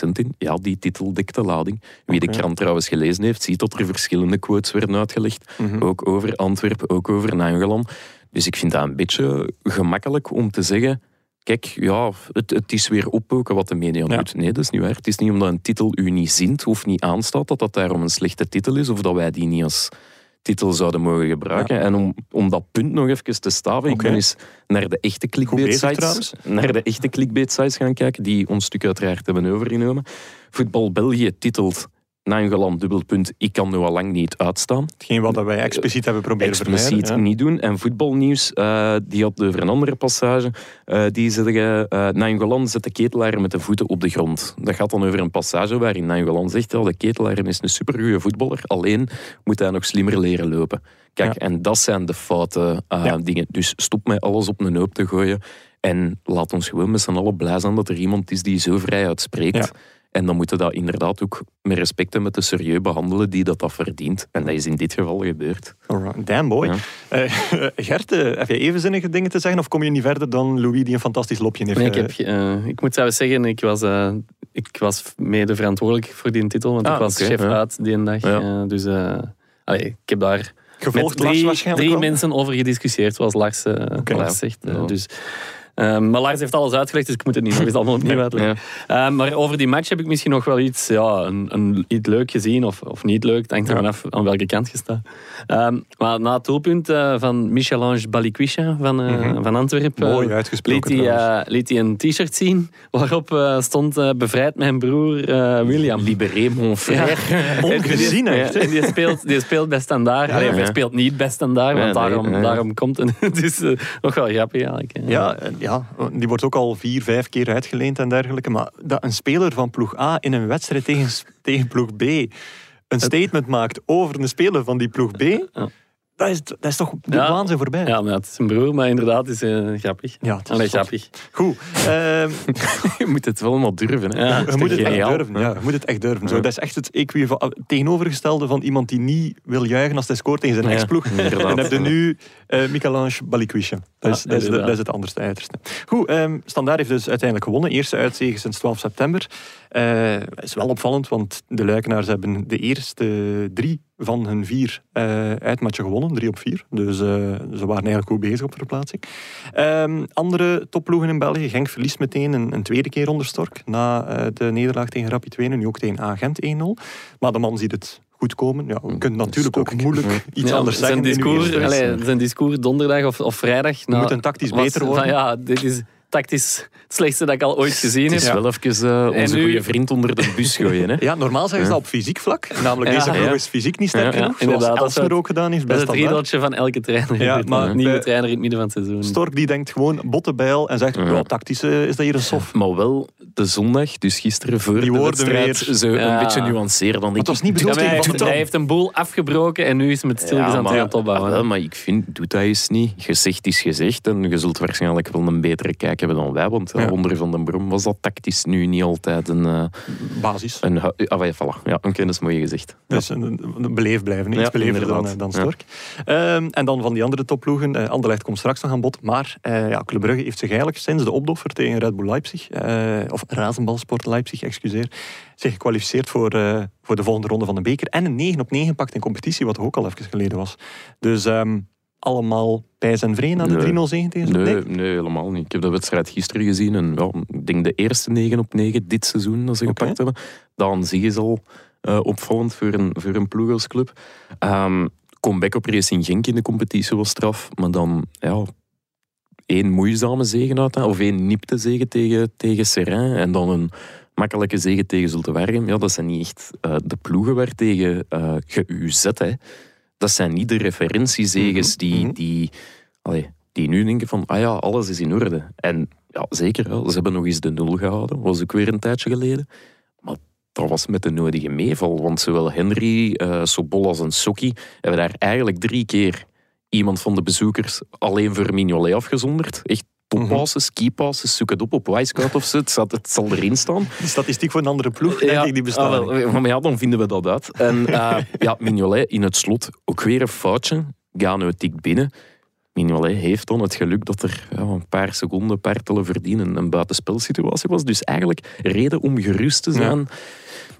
100% in. Ja, die titel dekt de lading. Wie de krant trouwens gelezen heeft, ziet dat er verschillende quotes werden uitgelegd. Mhm. Ook over Antwerpen, ook over Nangeland. Dus ik vind dat een beetje gemakkelijk om te zeggen... Kijk, ja, het, het is weer oppoken wat de media Ja. doet. Nee, dat is niet waar. Het is niet omdat een titel u niet zint of niet aanstaat, dat dat daarom een slechte titel is, of dat wij die niet als titel zouden mogen gebruiken. En om, om dat punt nog even te staven, ik ben eens naar de echte clickbait bezig sites, trouwens. naar de echte clickbait sites gaan kijken, die ons stuk uiteraard hebben overgenomen. Voetbal België titelt Nangeland dubbelpunt, ik kan nu al lang niet uitstaan Hetgeen wat wij expliciet hebben proberen expliciet vermijden. ja. niet doen. En voetbalnieuws, eh, die had over een andere passage. eh, die zeggen, uh, Nainggolan zet de ketelaar met de voeten op de grond. Dat gaat dan over een passage waarin Nainggolan zegt, ja, de ketelaar is een supergoeie voetballer, alleen moet hij nog slimmer leren lopen. Kijk, Ja. en dat zijn de foute Ja. dingen. Dus stop met alles op een hoop te gooien. En laat ons gewoon met z'n allen blij zijn dat er iemand is die zo vrij uitspreekt. Ja. En dan moeten we dat inderdaad ook met respect en met de serieus behandelen die dat, dat verdient. En dat is in dit geval gebeurd. Alright. Damn boy. Ja. Eh, Gert, eh, heb jij evenzinnige dingen te zeggen of kom je niet verder dan Louis die een fantastisch lopje heeft? Nee, ik, eh, heb, eh, ik moet trouwens zeggen, ik was, eh, ik was mede verantwoordelijk voor die titel, want Ah, ik was oké, chef ja. uit die dag. Ja. dus eh, allee, ik heb daar gevolgd met Lars drie, waarschijnlijk drie wel? mensen over gediscussieerd, zoals Lars. Lars zegt. dus, eh, maar Lars heeft alles uitgelegd, dus ik moet het niet nog eens allemaal opnieuw uitleggen. Ja. Eh, maar over die match heb ik misschien nog wel iets, ja, een, een, iets leuk gezien of, of niet leuk. Het hangt er vanaf aan welke kant je staat. Ehm, maar na het doelpunt eh, van Michel-Ange Balikwisha van, eh, Mhm. van Antwerpen... Mooi liet uitgesproken hij, trouwens. eh, liet hij een t-shirt zien waarop stond bevrijd mijn broer William. Libéré mon frère. Ongezien echt. en die speelt, die speelt bij Standaard. Ja, hij speelt niet bij Standaard, want Ja, nee, daarom, daarom komt het. Het is eh, nog wel grappig eigenlijk. Ja, ja, die wordt ook al vier, vijf keer uitgeleend en dergelijke. Maar dat een speler van ploeg A in een wedstrijd tegen, tegen ploeg B een statement maakt over een speler van die ploeg B, dat, is, dat is toch de Ja. waanzin voorbij. Ja, maar het is een broer, maar inderdaad het is uh, grappig. Ja, het is Allee, grappig. Goed. ehm, Je moet het wel maar durven. Hè. Ja, je moet het echt durven. Ja, je moet het echt durven. Zo, dat is echt het tegenovergestelde van iemand die niet wil juichen als hij scoort tegen zijn Ja, ex-ploeg. inderdaad. Dan heb je nu Eh Michelange Balikwisha. Dat, is, Ja, dat, is, dat is het anderste uiterste. Goed, ehm Standaard heeft dus uiteindelijk gewonnen. Eerste uitzege sinds 12 september. Eh is wel opvallend, want de Luikenaars hebben de eerste drie van hun vier eh uitmatchen gewonnen. Drie op vier. Dus eh, ze waren eigenlijk goed bezig op verplaatsing. Ehm, andere topploegen in België. Genk verliest meteen een, een tweede keer onder Stork. Na eh, de nederlaag tegen Rapid Wenen. Nu ook tegen Agent 1-0. Maar de man ziet het goed komen. Ja, je kunt natuurlijk ook moeilijk iets Ja, anders zijn zeggen. discours, allee, zijn discours donderdag of, of vrijdag. Je moet een tactisch was beter worden. Van, ja, dit is tactisch het slechtste dat ik al ooit gezien Het heb. is wel even eh, En onze nu- goede vriend onder de bus gooien. Hè? Ja, normaal zeggen ze dat op fysiek vlak. Namelijk, Ja. deze ploeg Ja. is fysiek niet sterk Ja, genoeg. ja, zoals inderdaad, dat is Elsner het- ook gedaan heeft. Dat is Best het riedeltje van elke trainer. Ja, maar. Nieuwe eh, trainer in het midden van het seizoen. Stork die denkt gewoon botte bijl en zegt, Ja. tactisch eh, is dat hier een sof. Maar wel de zondag, dus gisteren voor Die de woorden wedstrijd, weer. zo Ja. een beetje nuanceren. Dan het was ik, niet doe bedoeld hij, tegen heeft, Van hij heeft een boel afgebroken en nu is het met stilletjes aan het het opbouwen. Ah, maar ik vind, doe dat eens niet. Gezegd is gezegd en je zult waarschijnlijk wel een betere kijk hebben dan wij, want ja. Onder Van den Brom was dat tactisch nu niet altijd een... eh, Basis. een ah, ja, voilà. Ja, een kennis mooi gezegd. Dus een, een beleefd blijven, iets beleefder dan, eh, dan. Stork. Ehm, en dan van die andere topploegen. eh Anderlecht komt straks nog aan bod. Maar eh ja, Club Brugge heeft zich eigenlijk sinds de opdoffer tegen Red Bull Leipzig, eh, of Razenbalsport Leipzig, excuseer, zich gekwalificeerd voor, eh, voor de volgende ronde van de beker. En een 9 op 9 pakt in competitie, wat ook al even geleden was. Dus ehm, allemaal pijs en vree na de Nee. 3-0 zegen tegen Nee, Nee? nee, helemaal niet. Ik heb de wedstrijd gisteren gezien en ja, ik denk de eerste 9 op 9 dit seizoen dat ze gepakt hebben. Dan zie je ze al eh, opvallend voor een, voor een ploeg als club. Ehm, comeback op Racing Genk in de competitie was straf, maar dan ja, één moeizame zegen uit, of één nipte zegen tegen, tegen Serrain en dan een makkelijke zegen tegen Zulte Waregem. Ja, dat zijn niet echt eh, de ploegen waartegen eh je u zet. Hè. Dat zijn niet de referentiezegens die, mhm. die, allee, die nu denken van, ah ja, alles is in orde. En ja, zeker, ze hebben nog eens de nul gehouden. was ook weer een tijdje geleden. Maar dat was met de nodige meeval. Want zowel Henry, eh Sobolas en Sokki hebben daar eigenlijk drie keer iemand van de bezoekers alleen voor Mignolet afgezonderd. Echt toppasses, keypasses, zoek het op op Wisecout of zo. Het, staat- het zal erin staan. Die statistiek voor een andere ploeg, denk ik, die bestaat ah, wel, maar ja, dan vinden we dat uit. En eh, ja, Mignolet in het slot, ook weer een foutje. Gano tikt binnen. Mignolet heeft dan het geluk dat er ja, een paar seconden, tellen verdienen een buitenspelsituatie was. Dus eigenlijk reden om gerust te zijn,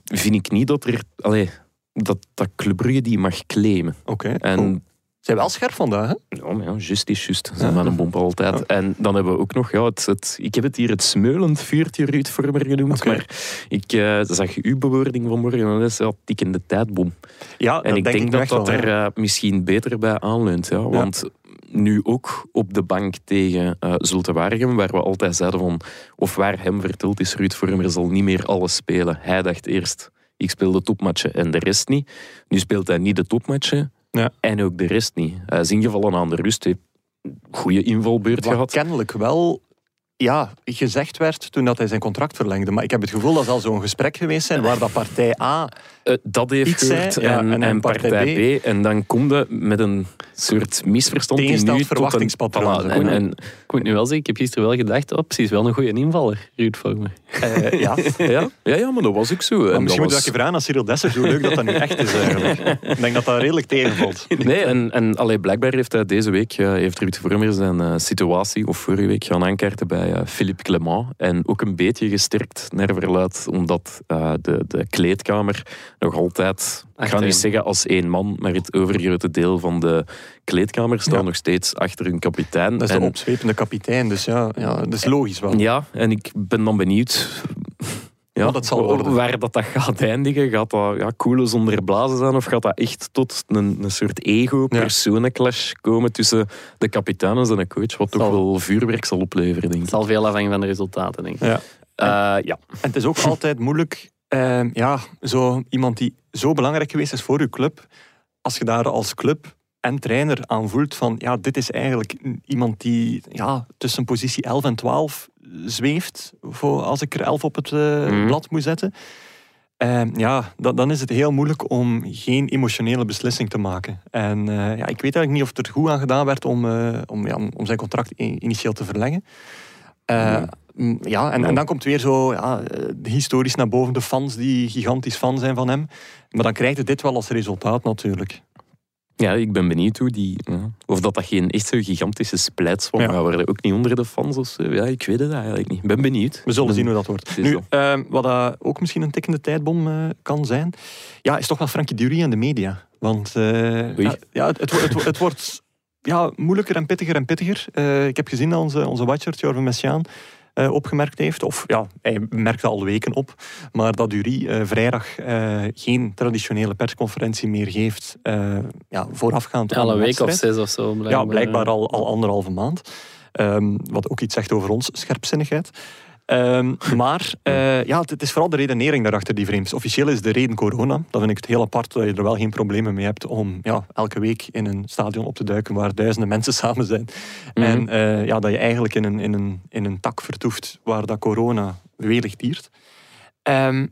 vind ik niet dat er... Allee, dat, dat Club Brugge die mag claimen. Oké, En. Zijn wel scherp vandaag, hè? ja, maar ja, just is just. Zijn van een bomp altijd. En dan hebben we ook nog, ja, het, het, ik heb het hier het smeulend vuurtje Ruud Vormer genoemd. Maar ik eh, zag uw bewoording vanmorgen en dat is ja, tikkende tijdbom. Ja, En ik denk, nu dat dat wel, er ja. eh, misschien beter bij aanleunt. Ja, want nu ook op de bank tegen eh Zulte Waregem, waar we altijd zeiden van, of waar hem verteld is, Ruud Vormer zal niet meer alles spelen. Hij dacht eerst, ik speel de topmatchen en de rest niet. Nu speelt hij niet de topmatchen Ja. en ook de rest niet. Hij is ingevallen aan de rust, heeft goede invalbeurt Wat gehad. kennelijk wel ja, gezegd werd toen dat hij zijn contract verlengde. Maar ik heb het gevoel dat zal zo'n gesprek geweest zijn waar dat partij A... Eh, dat heeft zei, gehoord ja, en, en en, dan partij, partij B. En dan komt het met een soort misverstand die nu tot een... verwachtingspatroon, Voilà, en, en, Ik moet nu wel zeggen, ik heb gisteren wel gedacht, oh, precies, wel een goede invaller, Ruud Vormer. eh, ja. ja, ja, ja, maar dat was ook zo. Maar misschien dat moet was- je vragen aan Cyril Dessers hoe leuk dat dat nu echt is eigenlijk. Ik denk dat dat redelijk tegenvalt. Nee, en, en allee, blijkbaar heeft hij deze week eh, heeft Ruud Vormer zijn eh, situatie, of vorige week, gaan aankaarten bij eh, Philippe Clement. En ook een beetje gesterkt naar verluid, omdat eh, de, de kleedkamer nog altijd, ik ga niet zeggen als één man, maar het overgrote deel van de kleedkamer staat Ja. nog steeds achter hun kapitein. Dat is En- de opzwepende kapitein, dus ja, ja dat is logisch wel. Ja, en ik ben dan benieuwd ja, dat zal worden. waar dat, dat gaat eindigen. Gaat dat ja, koelen zonder blazen zijn of gaat dat echt tot een, een soort ego-personenclash komen tussen de kapitein en zijn coach, wat toch wel vuurwerk zal opleveren, denk Het ik. zal veel afhangen van de resultaten, denk ik. Ja. Eh, ja. En het is ook altijd moeilijk, ehm, ja, zo iemand die zo belangrijk geweest is voor uw club, als je daar als club en trainer aan voelt van, ja, dit is eigenlijk iemand die ja, tussen positie 11 en 12 zweeft, voor, als ik er 11 op het eh, Mhm. blad moet zetten. Ehm, ja, dan, dan is het heel moeilijk om geen emotionele beslissing te maken. En eh, ja, ik weet eigenlijk niet of er goed aan gedaan werd om, eh, om, ja, om zijn contract initieel te verlengen. Mm, ja, en, en dan komt weer zo ja, eh, historisch naar boven de fans die gigantisch fan zijn van hem. Maar dan krijg je dit wel als resultaat natuurlijk. Ja, ik ben benieuwd hoe die... Ja, of dat dat geen echt zo'n gigantische splijtswam Ja. gaat worden. Ook niet onder de fans of zo. Ja, ik weet het eigenlijk niet. Ik ben benieuwd. We zullen Ben- zien hoe dat wordt. Het Nu, ehm, wat ook misschien een tikkende tijdbom eh, kan zijn, ja, is toch wel Frankie Dury en de media. Want eh, ja, ja, het, het, wo- het, wo- het wordt ja, moeilijker en pittiger en pittiger. Ik heb gezien dat onze, onze watcher, Jorven Messiaan, eh, opgemerkt heeft, of ja, hij merkte al weken op, maar dat Dury eh, vrijdag eh, geen traditionele persconferentie meer geeft, ja, voorafgaand aan Alle de week of zes of zo. Blijkbaar. Ja, blijkbaar al, al anderhalve maand. Ehm, wat ook iets zegt over ons scherpzinnigheid. Ehm, maar eh, ja, het, is vooral de redenering daarachter die vreemd is. Officieel is de reden corona. Dan vind ik het heel apart dat je er wel geen problemen mee hebt om ja, elke week in een stadion op te duiken waar duizenden mensen samen zijn. En eh, ja, dat je eigenlijk in een, in, een, in een tak vertoeft waar dat corona welig tiert. Ehm,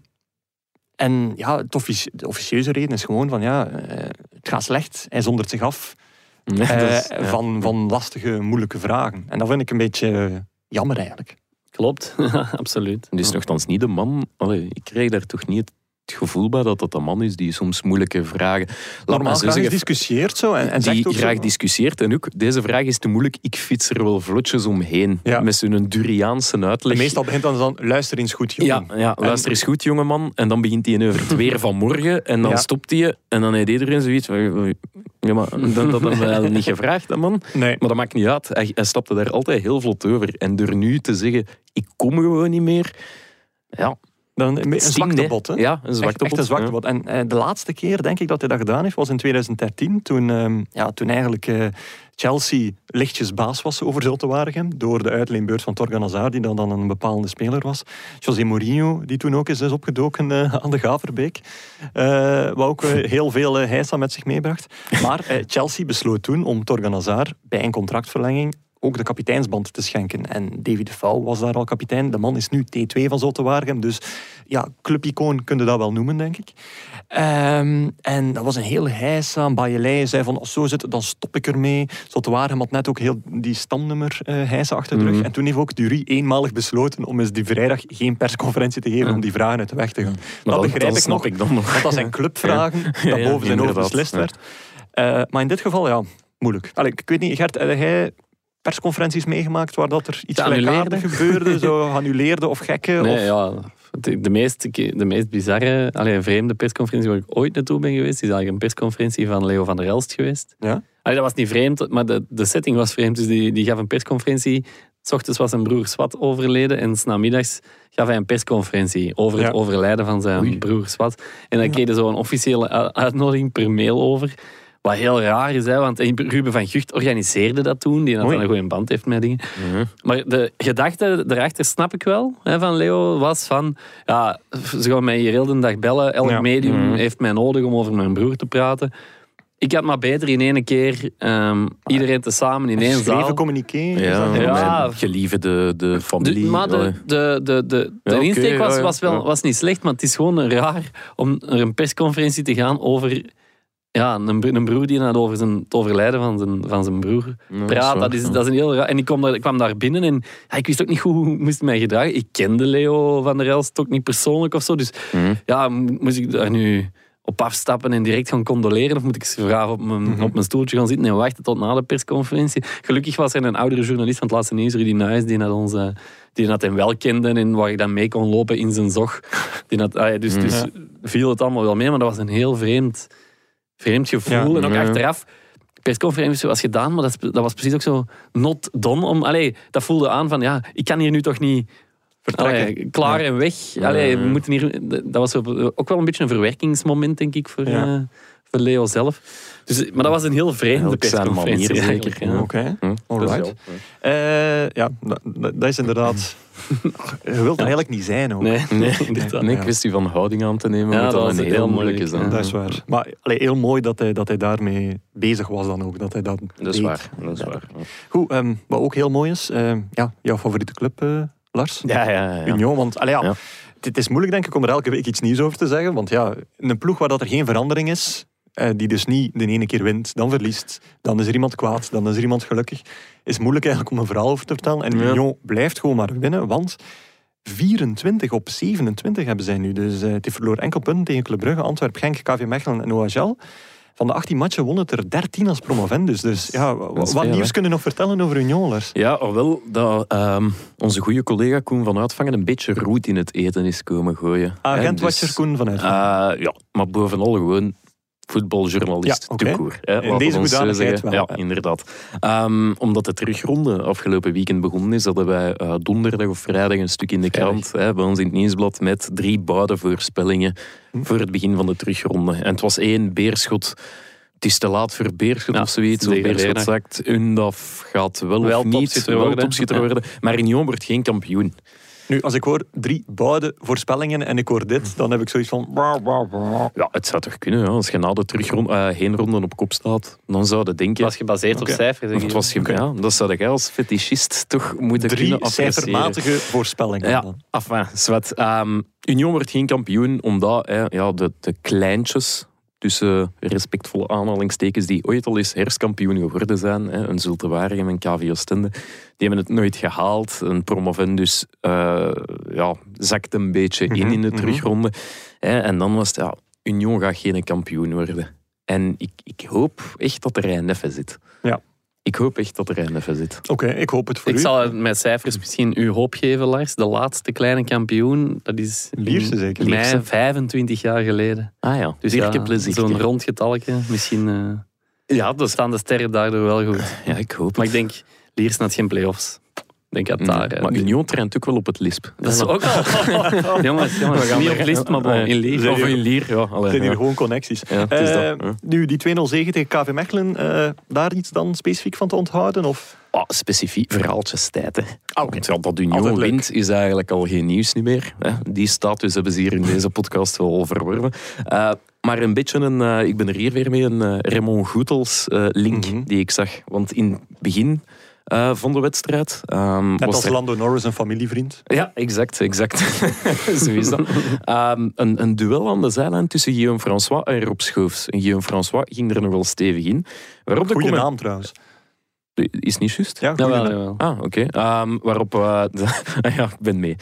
en ja, het offici- de officieuze reden is gewoon van ja, eh, het gaat slecht. Hij zondert zich af dat ja. van, van lastige, moeilijke vragen. En dat vind ik een beetje jammer eigenlijk. Klopt, absoluut. Het is nogthans niet de man... Allee, ik krijg daar toch niet het gevoel bij dat dat de man is die soms moeilijke vragen... Laat Normaal graag zeggen, discussieert zo en, en zegt die ook zo- graag discussieert. En ook, deze vraag is te moeilijk. Ik fiets er wel vlotjes omheen. Ja. Met zo'n Duriaanse En uitleg. meestal begint dan dan, luister eens goed jongen. Ja, ja, luister eens goed, jongeman. En dan begint hij over het weer van morgen. En dan Ja. stopt hij. En dan heeft iedereen zoiets van... Ja, maar dat, dat hebben we niet gevraagd, man. Nee. Maar dat maakt niet uit. Hij, hij stapte daar altijd heel vlot over. En door nu te zeggen, ik kom gewoon niet meer... Ja, Dan een, zwakte hè. bot. Hè? Ja, een zwakte echt, echt een. En eh, de laatste keer, denk ik, dat hij dat gedaan heeft, was in 2013. Toen, ehm, ja, toen eigenlijk eh, Chelsea lichtjes baas was over Zulte Waregem. Door de uitleenbeurt van Torgan Hazard, die dan, dan een bepalende speler was. José Mourinho, die toen ook eens is opgedoken eh, aan de Gaverbeek. Wat ook heel veel heisa met zich meebracht. Maar Chelsea besloot toen om Torgan Hazard bij een contractverlenging ook de kapiteinsband te schenken. En David de Vouw was daar al kapitein. De man is nu T2 van Zulte Waregem. Dus ja, clubicoon kun je dat wel noemen, denk ik. Ehm, en dat was een heel heisa. Bajelij zei van, als zo zit, dan stop ik ermee. Zulte Waregem had net ook heel die stamnummer eh heisa achter de rug. Mhm. En toen heeft ook Dury eenmalig besloten om eens die vrijdag geen persconferentie te geven om die vragen uit de weg te gaan. Dat begrijp ik nog. ik dan nog. Want dat zijn clubvragen, Ja, dat boven zijn hoofd beslist werd. Eh, maar in dit geval, ja, moeilijk. Allee, ik weet niet, Gert, heb jij persconferenties meegemaakt waar dat er iets gelijkaardigs gebeurde? Zo geannuleerde of gekke? Nee, of... ja, de, meest, de meest bizarre, allee, vreemde persconferentie waar ik ooit naartoe ben geweest, is eigenlijk een persconferentie van Leo van der Elst geweest. Ja? Allee, dat was niet vreemd, maar de, de setting was vreemd. Dus die, die gaf een persconferentie. S ochtends was zijn broer Swat overleden en s'namiddags gaf hij een persconferentie over het Ja. overlijden van zijn Oei. broer Swat. En dan kreeg hij zo'n officiële u- uitnodiging per mail over. Wat heel raar is, hè, want Ruben van Gucht organiseerde dat toen. Die had een goede band heeft met dingen. Maar de gedachte daarachter snap ik wel, hè, van Leo, was van... Ja, ze gaan mij hier heel de dag bellen. Elk Ja. medium Mhm. heeft mij nodig om over mijn broer te praten. Ik had maar beter in één keer ehm, iedereen tezamen in één zaal. Ja, Ja. mijn gelieve de, de De, familie. maar de, allee. de, de, de, de Ja, oké, insteek was, ja, ja, was, wel, was niet slecht, maar het is gewoon raar om naar een persconferentie te gaan over ja, een, een broer die naar over zijn, het overlijden van zijn, van zijn broer Ja, praat. Dat is, dat is een heel raar. En ik kwam daar, ik kwam daar binnen en ja, ik wist ook niet goed hoe ik moest mij gedragen. Ik kende Leo van der Elst ook niet persoonlijk of zo. Dus Mhm. ja, mo- moest ik daar nu op afstappen en direct gaan condoleren? Of moet ik ze vragen op mijn, Mhm. op mijn stoeltje gaan zitten en wachten tot na de persconferentie? Gelukkig was er een oudere journalist van het laatste nieuws, Rudy Nuis, die dat, ons, die dat hem wel kende en waar ik dan mee kon lopen in zijn zog. Die dat, ah dus, dus viel het allemaal wel mee, maar dat was een heel vreemd, vreemd gevoel. Ja. En ook Ja. achteraf, de persconferentie was gedaan, maar dat, dat was precies ook zo not done. Om, allee, dat voelde aan van, ja, ik kan hier nu toch niet Vertrekken. Allee, klaar en weg. Allee, we moeten hier, dat was ook wel een beetje een verwerkingsmoment, denk ik, voor, eh, voor Leo zelf. Dus, maar dat was een heel vreemde persconferentie. manier, eigenlijk, zeker. ja. Oké, Hm, alright. dat is Eh, ja, dat, is inderdaad... Je wilt dat eigenlijk niet zijn ook. Nee, nee, inderdaad. Nee, kwestie van houding aan te nemen, Ja, dat dan was een heel heel moeilijk, zijn. ja. Dat is waar. Maar allee, heel mooi dat hij, dat hij daarmee bezig was dan ook. Dat hij dat Dat is deed. waar. Dat is waar. Goed, ehm, wat ook heel mooi is, ehm, ja, jouw favoriete club, eh, Lars? Ja, ja, ja. Union, want allee, ja, Ja. Het, het is moeilijk denk ik om er elke week iets nieuws over te zeggen. Want ja, een ploeg waar dat er geen verandering is, eh, die dus niet de ene keer wint, dan verliest, dan is er iemand kwaad, dan is er iemand gelukkig, is moeilijk eigenlijk om een verhaal over te vertellen. En Ja. Union blijft gewoon maar winnen, want 24 op 27 hebben zij nu. Dus eh het heeft verloren enkel punten tegen Club Brugge, Antwerpen, Genk, KV Mechelen en OHL. van de 18 matchen won het er 13 als promovendus. Dus ja, wat veel, nieuws hè? kunnen we nog vertellen over Union, Lars? Ja, alhoewel dat ehm, onze goede collega Koen van Uitvangen een beetje roet in het eten is komen gooien. Agentwatcher dus, Koen vanuit. eh, ja, maar bovenal gewoon voetbaljournalist. Ja, court, hè, In deze zo hoedanigheid wel, Ja, inderdaad. Ehm, omdat de terugronde afgelopen weekend begonnen is, hadden wij eh, donderdag of vrijdag een stuk in de krant hè, bij ons in het nieuwsblad met drie voorspellingen Hm. voor het begin van de terugronde. En het was één beerschot. Het is te laat voor Beerschot Ja, of zoiets. Of. Beerschot zakt, Undaf gaat wel, Wel of niet. topschutter Wel worden. topschutter Ja. worden. Maar Union wordt geen kampioen. Nu, als ik hoor drie bouwde voorspellingen en ik hoor dit, dan heb ik zoiets van... Ja, het zou toch kunnen. Ja. Als je na de terugronde, eh heenronde op kop staat, dan zou je denken... was gebaseerd op cijfers. Of het was ge- Oké. ja, dat zou jij als fetischist toch moeten Drie kunnen appreciëren. cijfermatige voorspellingen. Ja, dan. enfin, zwart. Ehm, Union wordt geen kampioen omdat hè, ja, de, de kleintjes, tussen respectvolle aanhalingstekens, die ooit al eens herfstkampioen geworden zijn, hè, een Zulte Waregem en KV Oostende, die hebben het nooit gehaald. Een promovendus eh ja, zakt een beetje in Mhm, in de mhm. terugronde. Hè, en dan was het, ja, Union gaat geen kampioen worden. En ik, ik hoop echt dat er een neffe zit. Ja. Ik hoop echt dat er een neffe zit. Oké, ik hoop het voor Ik u. zal met cijfers misschien u hoop geven, Lars. De laatste kleine kampioen, dat is Lierse zeker. mei Lierse. 25 jaar geleden. Ah ja, Dus ja, plezier. zo'n rond getalke. Misschien eh, Ja, dat staan de sterren daardoor wel goed. ja, ik hoop Maar het. ik denk, Liers had geen play-offs. Denk dat Nee, daar... eh, maar Union traint ook wel op het lisp. Dat is ook al... jongens, jongens niet op list, maar bon, in Lier. Of in Lier, ja. allee, Het zijn hier ja. gewoon connecties. Ja, het is Eh, dat, ja. Nu, die 2-0 zege tegen KV Mechelen, eh, daar iets dan specifiek van te onthouden? Of? Ah, specifiek verhaaltjes tijd. Hè. Want ja, dat Union wint is eigenlijk al geen nieuws niet meer. Hè. Die status hebben ze hier in deze podcast wel verworven. Eh, maar een beetje een, eh, ik ben er hier weer mee, een eh, Raymond Goetels eh, link Mhm. die ik zag. Want in het begin eh, van de wedstrijd ehm, Net was als er Lando Norris, een familievriend. Ja, exact, exact. Zo is dat. Ehm, een, een duel aan de zijlijn tussen Guillaume François en Rob Schoofs. En Guillaume François ging er nog wel stevig in. Waarop de Goeie comment- naam trouwens. Is niet juist? Ja, Jawel, naam. jawel. Ah, oké. Ehm, waarop... eh, de- ja, ik ben mee.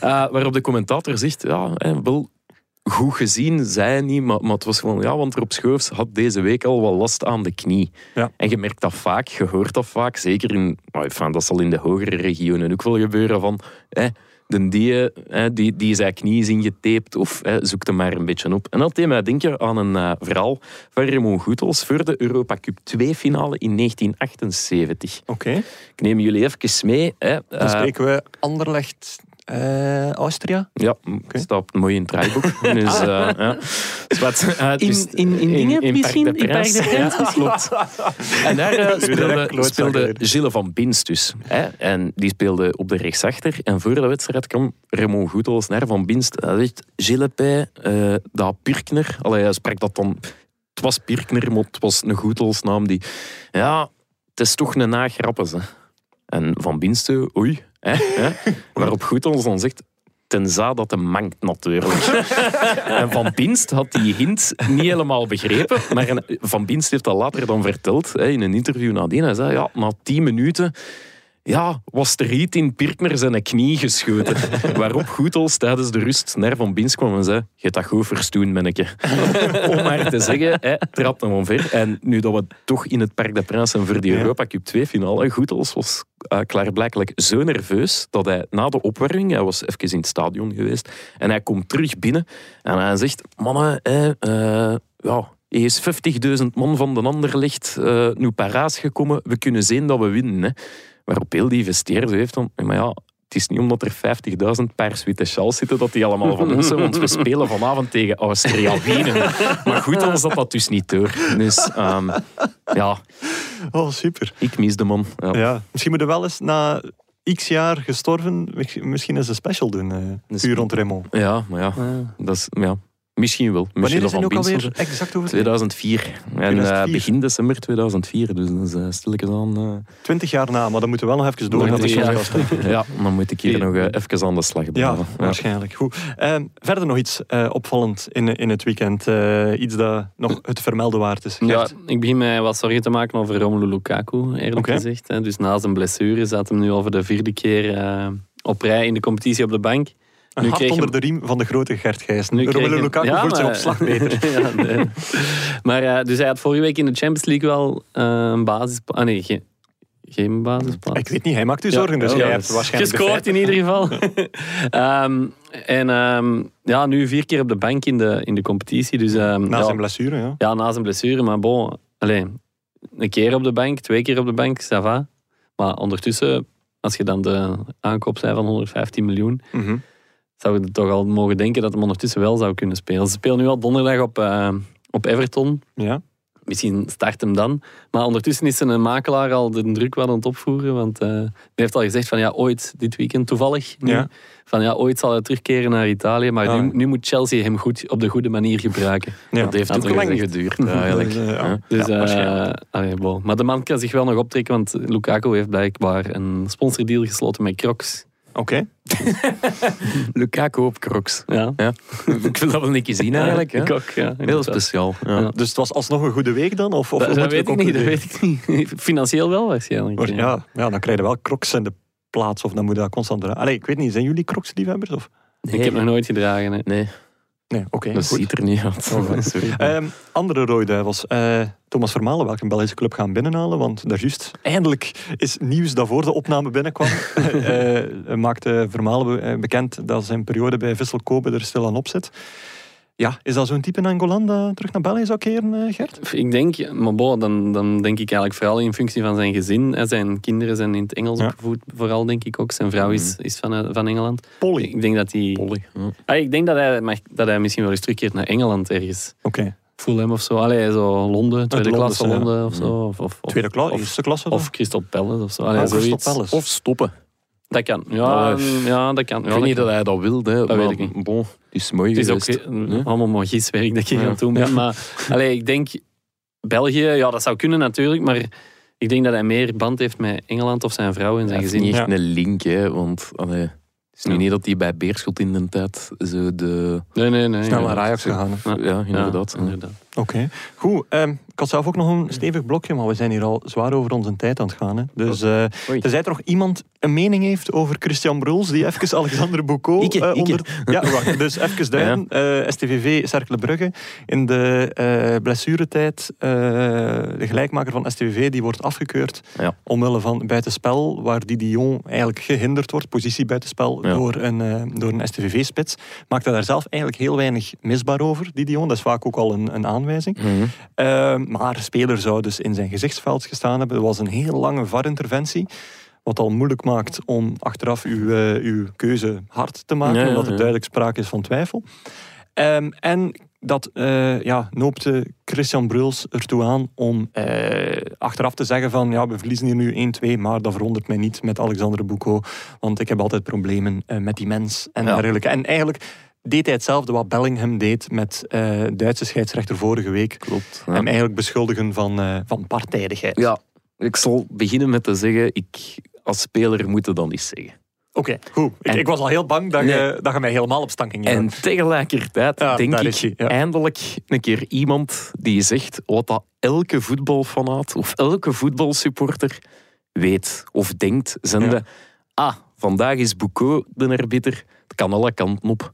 Eh, waarop de commentator zegt, ja, hè, wel goed gezien, zei hij niet, maar, maar het was gewoon, ja, want Rob Schoofs had deze week al wel last aan de knie. Ja. En je merkt dat vaak, je hoort dat vaak, zeker in, enfin, dat zal in de hogere regionen ook wel gebeuren, van, hè, de die, hè, die, die zijn knie is ingetaped of hè, zoek hem maar een beetje op. En dat deed mij denken aan een eh, verhaal van Raymond Goethals voor de Europa Cup 2 finale in 1978. Oké, Ik neem jullie even mee. Hè. dan Eh, spreken we Anderlecht, eh, Austria. ja, staat mooi in het draaiboek. dus, eh, ja. Dus wat, eh, In- dus in- in dingen misschien? de In Parc de Prins. Ja, klopt. En daar eh, speelde, speelde. Gilles van Bins dus. Hè? En die speelde op de rechtsachter. En voor de wedstrijd kwam Raymond Goethals naar Van Binst. Hij zegt, Gilles Pij, eh, dat Pirkner... Allee, hij sprak dat dan... Het was Pirkner, maar het was een Goethals naam die... Ja, het is toch een nagrappes, hè. En Van Binste, oei. Hè, hè? Waarop Goethals dan zegt... Tenzij dat hem mankt, natuurlijk. en Van Binst had die hint niet helemaal begrepen. Maar Van Binst heeft dat later dan verteld hè, in een interview nadien. Hij zei, ja, na tien minuten ja, was er iets in Pirkner zijn knie geschoten. Waarop Goethals tijdens de rust naar Van Binst kwam en zei, je hebt dat goed verstoen, manneke. Om maar te zeggen, hij trapt hem omver. En nu dat we toch in het Parc des Princes zijn voor die. Europa Cup 2 finale, Goethals was uh, klaarblijkelijk zo nerveus dat hij na de opwarming, hij was even in het stadion geweest, en hij komt terug binnen en hij zegt, mannen, eh, ja, hij is 50.000 man van de ander ligt uh, nu paraas gekomen, we kunnen zien dat we winnen. Hè. Waarop heel die investeerder heeft dan, maar ja, het is niet omdat er 50.000 paars-witte sjaals zitten dat die allemaal van ons zijn, want we spelen vanavond tegen Austria-Wenen. Maar goed, dan zat dat dus niet door. Dus um, ja, Oh, super. ik mis de man. Ja. Ja. Misschien moeten we wel eens na x jaar gestorven, misschien eens een special doen. Uh, puur rond Raymond. Ja, maar ja, dat is... Ja. Misschien wel. Wanneer is ook alweer exact over? 2004. En 2004. Uh, begin december 2004. Dus dat is uh, stilletjes aan... Uh... 20 jaar na, maar dan moeten we wel nog even door naar de podcast. ja, dan moet ik hier nog even aan de slag blijven. Ja, waarschijnlijk. Goed. verder nog iets opvallend in, in het weekend. Iets dat nog het vermelden waard is. Ja, ik begin mij wat zorgen te maken over Romelu Lukaku, eerlijk okay. gezegd. Dus na zijn blessure zat hem nu al voor de vierde keer op rij in de competitie op de bank. Een Nu kreeg onder hem- de riem van de grote Gert Gijssen. Nu Romelu hem- Lukaku Ja, voelt zich maar- op slag beter. ja, nee. Maar dus hij had vorige week in de Champions League wel eh, een basisplaats. Ah nee, geen, geen basisplaats. Ik weet niet, hij maakt u Ja, zorgen, dus ja, jij ja. hebt waarschijnlijk Gescoord in ieder geval. Ehm, en ehm, ja, nu vier keer op de bank in de, in de competitie. Dus, ehm, Na zijn blessure, ja. ja, na zijn blessure. Maar bon, alleen een keer op de bank, twee keer op de bank, ça va. Maar ondertussen, als je dan de aankoop zei van 115 miljoen, Mhm. Zou je toch al mogen denken dat hem ondertussen wel zou kunnen spelen. Ze spelen nu al donderdag op, eh, op Everton. ja. Misschien start hem dan. Maar ondertussen is een makelaar al de druk wat aan het opvoeren. Want eh hij heeft al gezegd van ja, ooit dit weekend toevallig. nu, Ja. Van ja, ooit zal hij terugkeren naar Italië. Maar Ah, nu, nu moet Chelsea hem goed, op de goede manier gebruiken. Ja. Dat heeft ook lang geduurd eigenlijk. Dus, eh, ja. Ja. Dus, Ja, eh, waarschijnlijk. allee, bon. Maar de man kan zich wel nog optrekken, want Lukaku heeft blijkbaar een sponsordeal gesloten met Crocs. Oké. Lukaku op crocs. Ja, Ja. ik wil dat wel niet gezien eigenlijk. Ik ook, ja. Heel speciaal. Ja. Ja. Dus het was alsnog een goede week dan? Of, of Dat, weet ik niet, dat weet ik niet. Financieel wel waarschijnlijk. Maar ja. Ja, ja, dan krijg je wel crocs in de plaats of dan moet je dat constant draaien. Allee, ik weet niet, zijn jullie crocs-liefhebbers? Of? Ik heb nog nooit gedragen. Hè. Nee, Nee, oké. dat goed. ziet er niet uit. Sorry. Ehm, andere rode duivels. Eh, Thomas Vermalen, welke Belgische club gaan binnenhalen? Want daar juist, eindelijk is nieuws dat voor de opname binnenkwam. Eh, maakte Vermalen be- bekend dat zijn periode bij Vissel Kobe er stil aan op zit. Ja, is dat zo'n type in Angolan dat terug naar België zou keren, eh, Gert? Ik denk, maar dan, dan denk ik eigenlijk vooral in functie van zijn gezin. Zijn kinderen zijn in het Engels Ja. opgevoed, vooral denk ik ook. Zijn vrouw is, is van, eh, van Engeland. Polly. Ik denk dat hij... Polly, ja. Ah, ik denk dat hij, mag- dat hij misschien wel eens terugkeert naar Engeland ergens. Oké. Fulham of zo. Allee, zo Londen, tweede klasse ja. Londen of zo. Of, of, of, Tweede klas, of, eerste klasse of Crystal Palace of zo. Allee, Crystal zoiets. Palace. Of stoppen. Dat kan. Ja, ja dat kan. Ik weet niet kan. dat hij dat wil. Hè, Dat maar, weet ik niet. Bon, is mooi Het is ook geweest. Nee? allemaal maar giswerk dat je Ja. gaat doen. bent. Maar allee, ik denk, België, ja, dat zou kunnen natuurlijk, maar ik denk dat hij meer band heeft met Engeland of zijn vrouw en zijn gezin. niet echt een link, hè, want allee, het is nu Ja. niet dat hij bij Beerschot in de tijd zo de... Nee, nee, nee. Snel ja. naar Ajax gegaan. Ja, inderdaad. Ja, inderdaad. Oké, goed. ehm, ik had zelf ook nog een stevig blokje, maar we zijn hier al zwaar over onze tijd aan het gaan. Hè. Dus eh Oei. tenzij er nog iemand een mening heeft over Christian Bruls, die even Alexander Boucault eh, onder... Ja, wacht. Dus even duiden. Eh, STVV Cercle Brugge. In de eh blessuretijd, eh, de gelijkmaker van STVV, die wordt afgekeurd Ja. omwille van buitenspel, waar die Dion eigenlijk gehinderd wordt, positie buitenspel, Ja. door een, eh, door een STVV-spits. Maakte daar zelf eigenlijk heel weinig misbaar over, die Dion. Dat is vaak ook al een, een aanwijzing. Mhm. Uh, maar de speler zou dus in zijn gezichtsveld gestaan hebben. Er was een heel lange VAR-interventie. Wat al moeilijk maakt om achteraf uw, eh, uw keuze hard te maken. Ja, ja, omdat er ja. duidelijk sprake is van twijfel. Ehm, en dat eh, ja, noopte Christian Bruls ertoe aan om eh, achteraf te zeggen van ja, we verliezen hier nu 1-2, maar dat verwondert mij niet met Alexander Boucault, want ik heb altijd problemen met die mens en Ja. dergelijke. En eigenlijk deed hij hetzelfde wat Bellingham deed met eh Duitse scheidsrechter vorige week. Klopt. ja. Hem eigenlijk beschuldigen van, eh, van partijdigheid. Ja, ik zal beginnen met te zeggen, ik als speler moet het dan niet zeggen. Oké, goed. Ik, En- ik was al heel bang dat, Nee. je, dat je mij helemaal op stank ging En tegelijkertijd Ja, denk ik is hij, ja. eindelijk een keer iemand die zegt wat dat elke voetbalfanaat of elke voetbalsupporter weet of denkt. Zende, ah, vandaag is Boucault de arbiter. Het kan alle kanten op.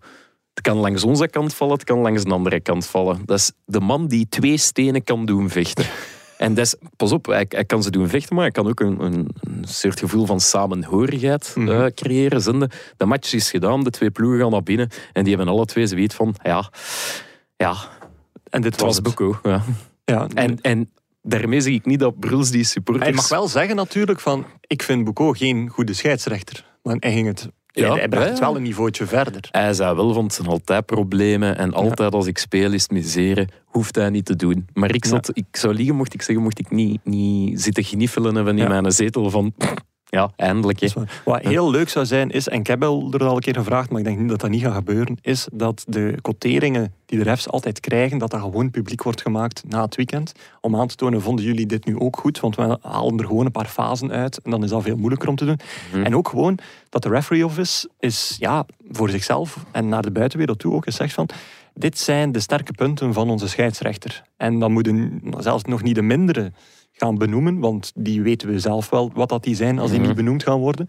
Het kan langs onze kant vallen, het kan langs de andere kant vallen. Dat is de man die twee stenen kan doen vechten. En dat is, pas op, hij, hij kan ze doen vechten, maar hij kan ook een, een, een soort gevoel van samenhorigheid eh, creëren. Zende, de match is gedaan, de twee ploegen gaan naar binnen en die hebben alle twee zoiets van, ja, ja En dit het was. Boucault. Ja. Ja, En, en daarmee zeg ik niet dat Bruls die supporters... hij mag wel zeggen natuurlijk van, ik vind Boucault geen goede scheidsrechter. Maar hij ging het... Ja, hij, bracht het wel een niveautje verder. Hij zei wel, want zijn altijd problemen en altijd als ik speel is het miseren. Hoeft hij niet te doen. Maar ik, zat, ik zou liegen, mocht ik zeggen, mocht ik niet, niet zitten gniffelen hebben in mijn zetel van... Ja, eindelijk. Wat heel leuk zou zijn is, en ik heb wel er al een keer gevraagd, maar ik denk niet dat dat niet gaat gebeuren, is dat de quoteringen die de refs altijd krijgen, dat dat gewoon publiek wordt gemaakt na het weekend. Om aan te tonen, vonden jullie dit nu ook goed? Want we halen er gewoon een paar fasen uit en dan is dat veel moeilijker om te doen. Mhm. En ook gewoon dat de referee office is, ja, voor zichzelf en naar de buitenwereld toe ook eens zegt van, dit zijn de sterke punten van onze scheidsrechter. En dan moeten zelfs nog niet de mindere gaan benoemen, want die weten we zelf wel wat dat die zijn als die Mhm. niet benoemd gaan worden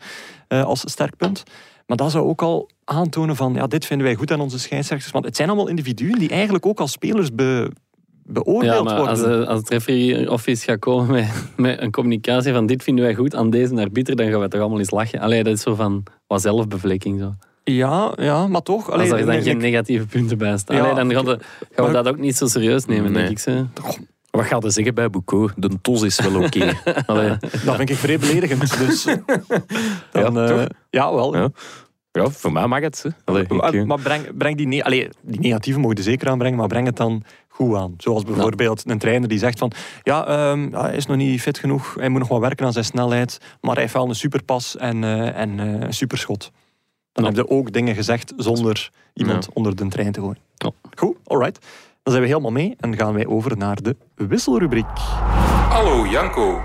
eh, als sterk punt. Maar dat zou ook al aantonen van, ja, dit vinden wij goed aan onze scheidsrechters. Want het zijn allemaal individuen die eigenlijk ook als spelers be, beoordeeld Ja, maar worden. als, de- als het referee office gaat komen met, met een communicatie van dit vinden wij goed aan deze arbiter, dan gaan we toch allemaal eens lachen. Allee, dat is zo van wat zelfbevlekking zo. Ja, ja, maar toch. Als er dan nee, geen ik- negatieve punten bij staan. Ja, dan gaan we, gaan we maar- dat ook niet zo serieus nemen, Nee. denk ik. Zo. Wat gaat hij zeggen bij Boucault? De tos is wel oké. Dat vind ik vrij beledigend. Dus, dan, Ja, eh, ja, wel. Ja. Ja, voor mij mag het. Allee, Maar, eh, maar breng, breng die, ne allee, die negatieve mogen je zeker aanbrengen, maar breng het dan goed aan. Zoals bijvoorbeeld een trainer die zegt van ja, ehm, ja, hij is nog niet fit genoeg, hij moet nog wat werken aan zijn snelheid, maar hij heeft wel een superpas en, eh, en eh, een superschot. Dan heb je ook dingen gezegd zonder iemand onder de trein te gooien. Goed, alright. Dan zijn we helemaal mee en gaan wij over naar de wisselrubriek. Hallo Janko.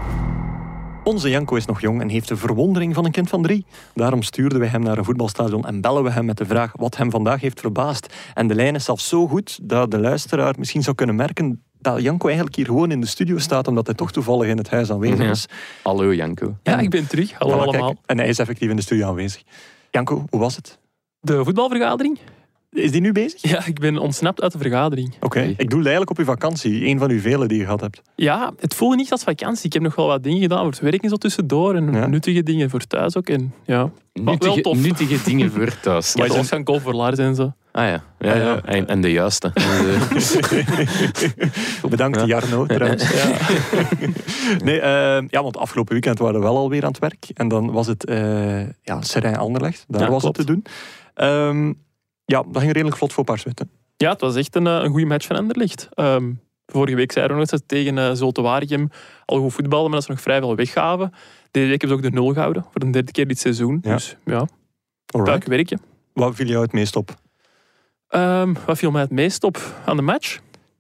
Onze Janko is nog jong en heeft de verwondering van een kind van drie. Daarom stuurden wij hem naar een voetbalstadion en bellen we hem met de vraag wat hem vandaag heeft verbaasd. En de lijn is zelfs zo goed dat de luisteraar misschien zou kunnen merken dat Janko eigenlijk hier gewoon in de studio staat, omdat hij toch toevallig in het huis aanwezig Ja. is. Hallo Janko. Ja, ik ben terug. Hallo Voilà, kijk, allemaal. en hij is effectief in de studio aanwezig. Janko, hoe was het? De voetbalvergadering? Is die nu bezig? Ja, ik ben ontsnapt uit de vergadering. Oké, ik doe eigenlijk op uw vakantie, een van uw vele die je gehad hebt. Ja, het voelde niet als vakantie. Ik heb nog wel wat dingen gedaan voor het werk en zo tussendoor. En Ja. nuttige dingen voor thuis ook. En ja, wel Nuttige, tof. nuttige dingen voor thuis. ik heb los gaan kopen voor Lars en zo. Ah ja, ja, ja. En, en de juiste. Bedankt, Jarno, trouwens. nee, eh, ja, want afgelopen weekend waren we wel alweer aan het werk. En dan was het uh, ja, Serijn Anderlecht. Daar Ja, was klopt. het te doen. Ehm, ja, dat ging redelijk vlot voor Parswit. hè. Ja, het was echt een, eh, een goede match van Anderlecht. Ehm vorige week zeiden we nog dat ze tegen uh, Zulte Waregem al goed voetbalden, maar dat ze nog vrij veel weggaven. Deze week hebben ze ook de nul gehouden voor de derde keer dit seizoen. Ja. Dus ja, leuk werkje. Wat viel jou het meest op? Ehm, wat viel mij het meest op aan de match?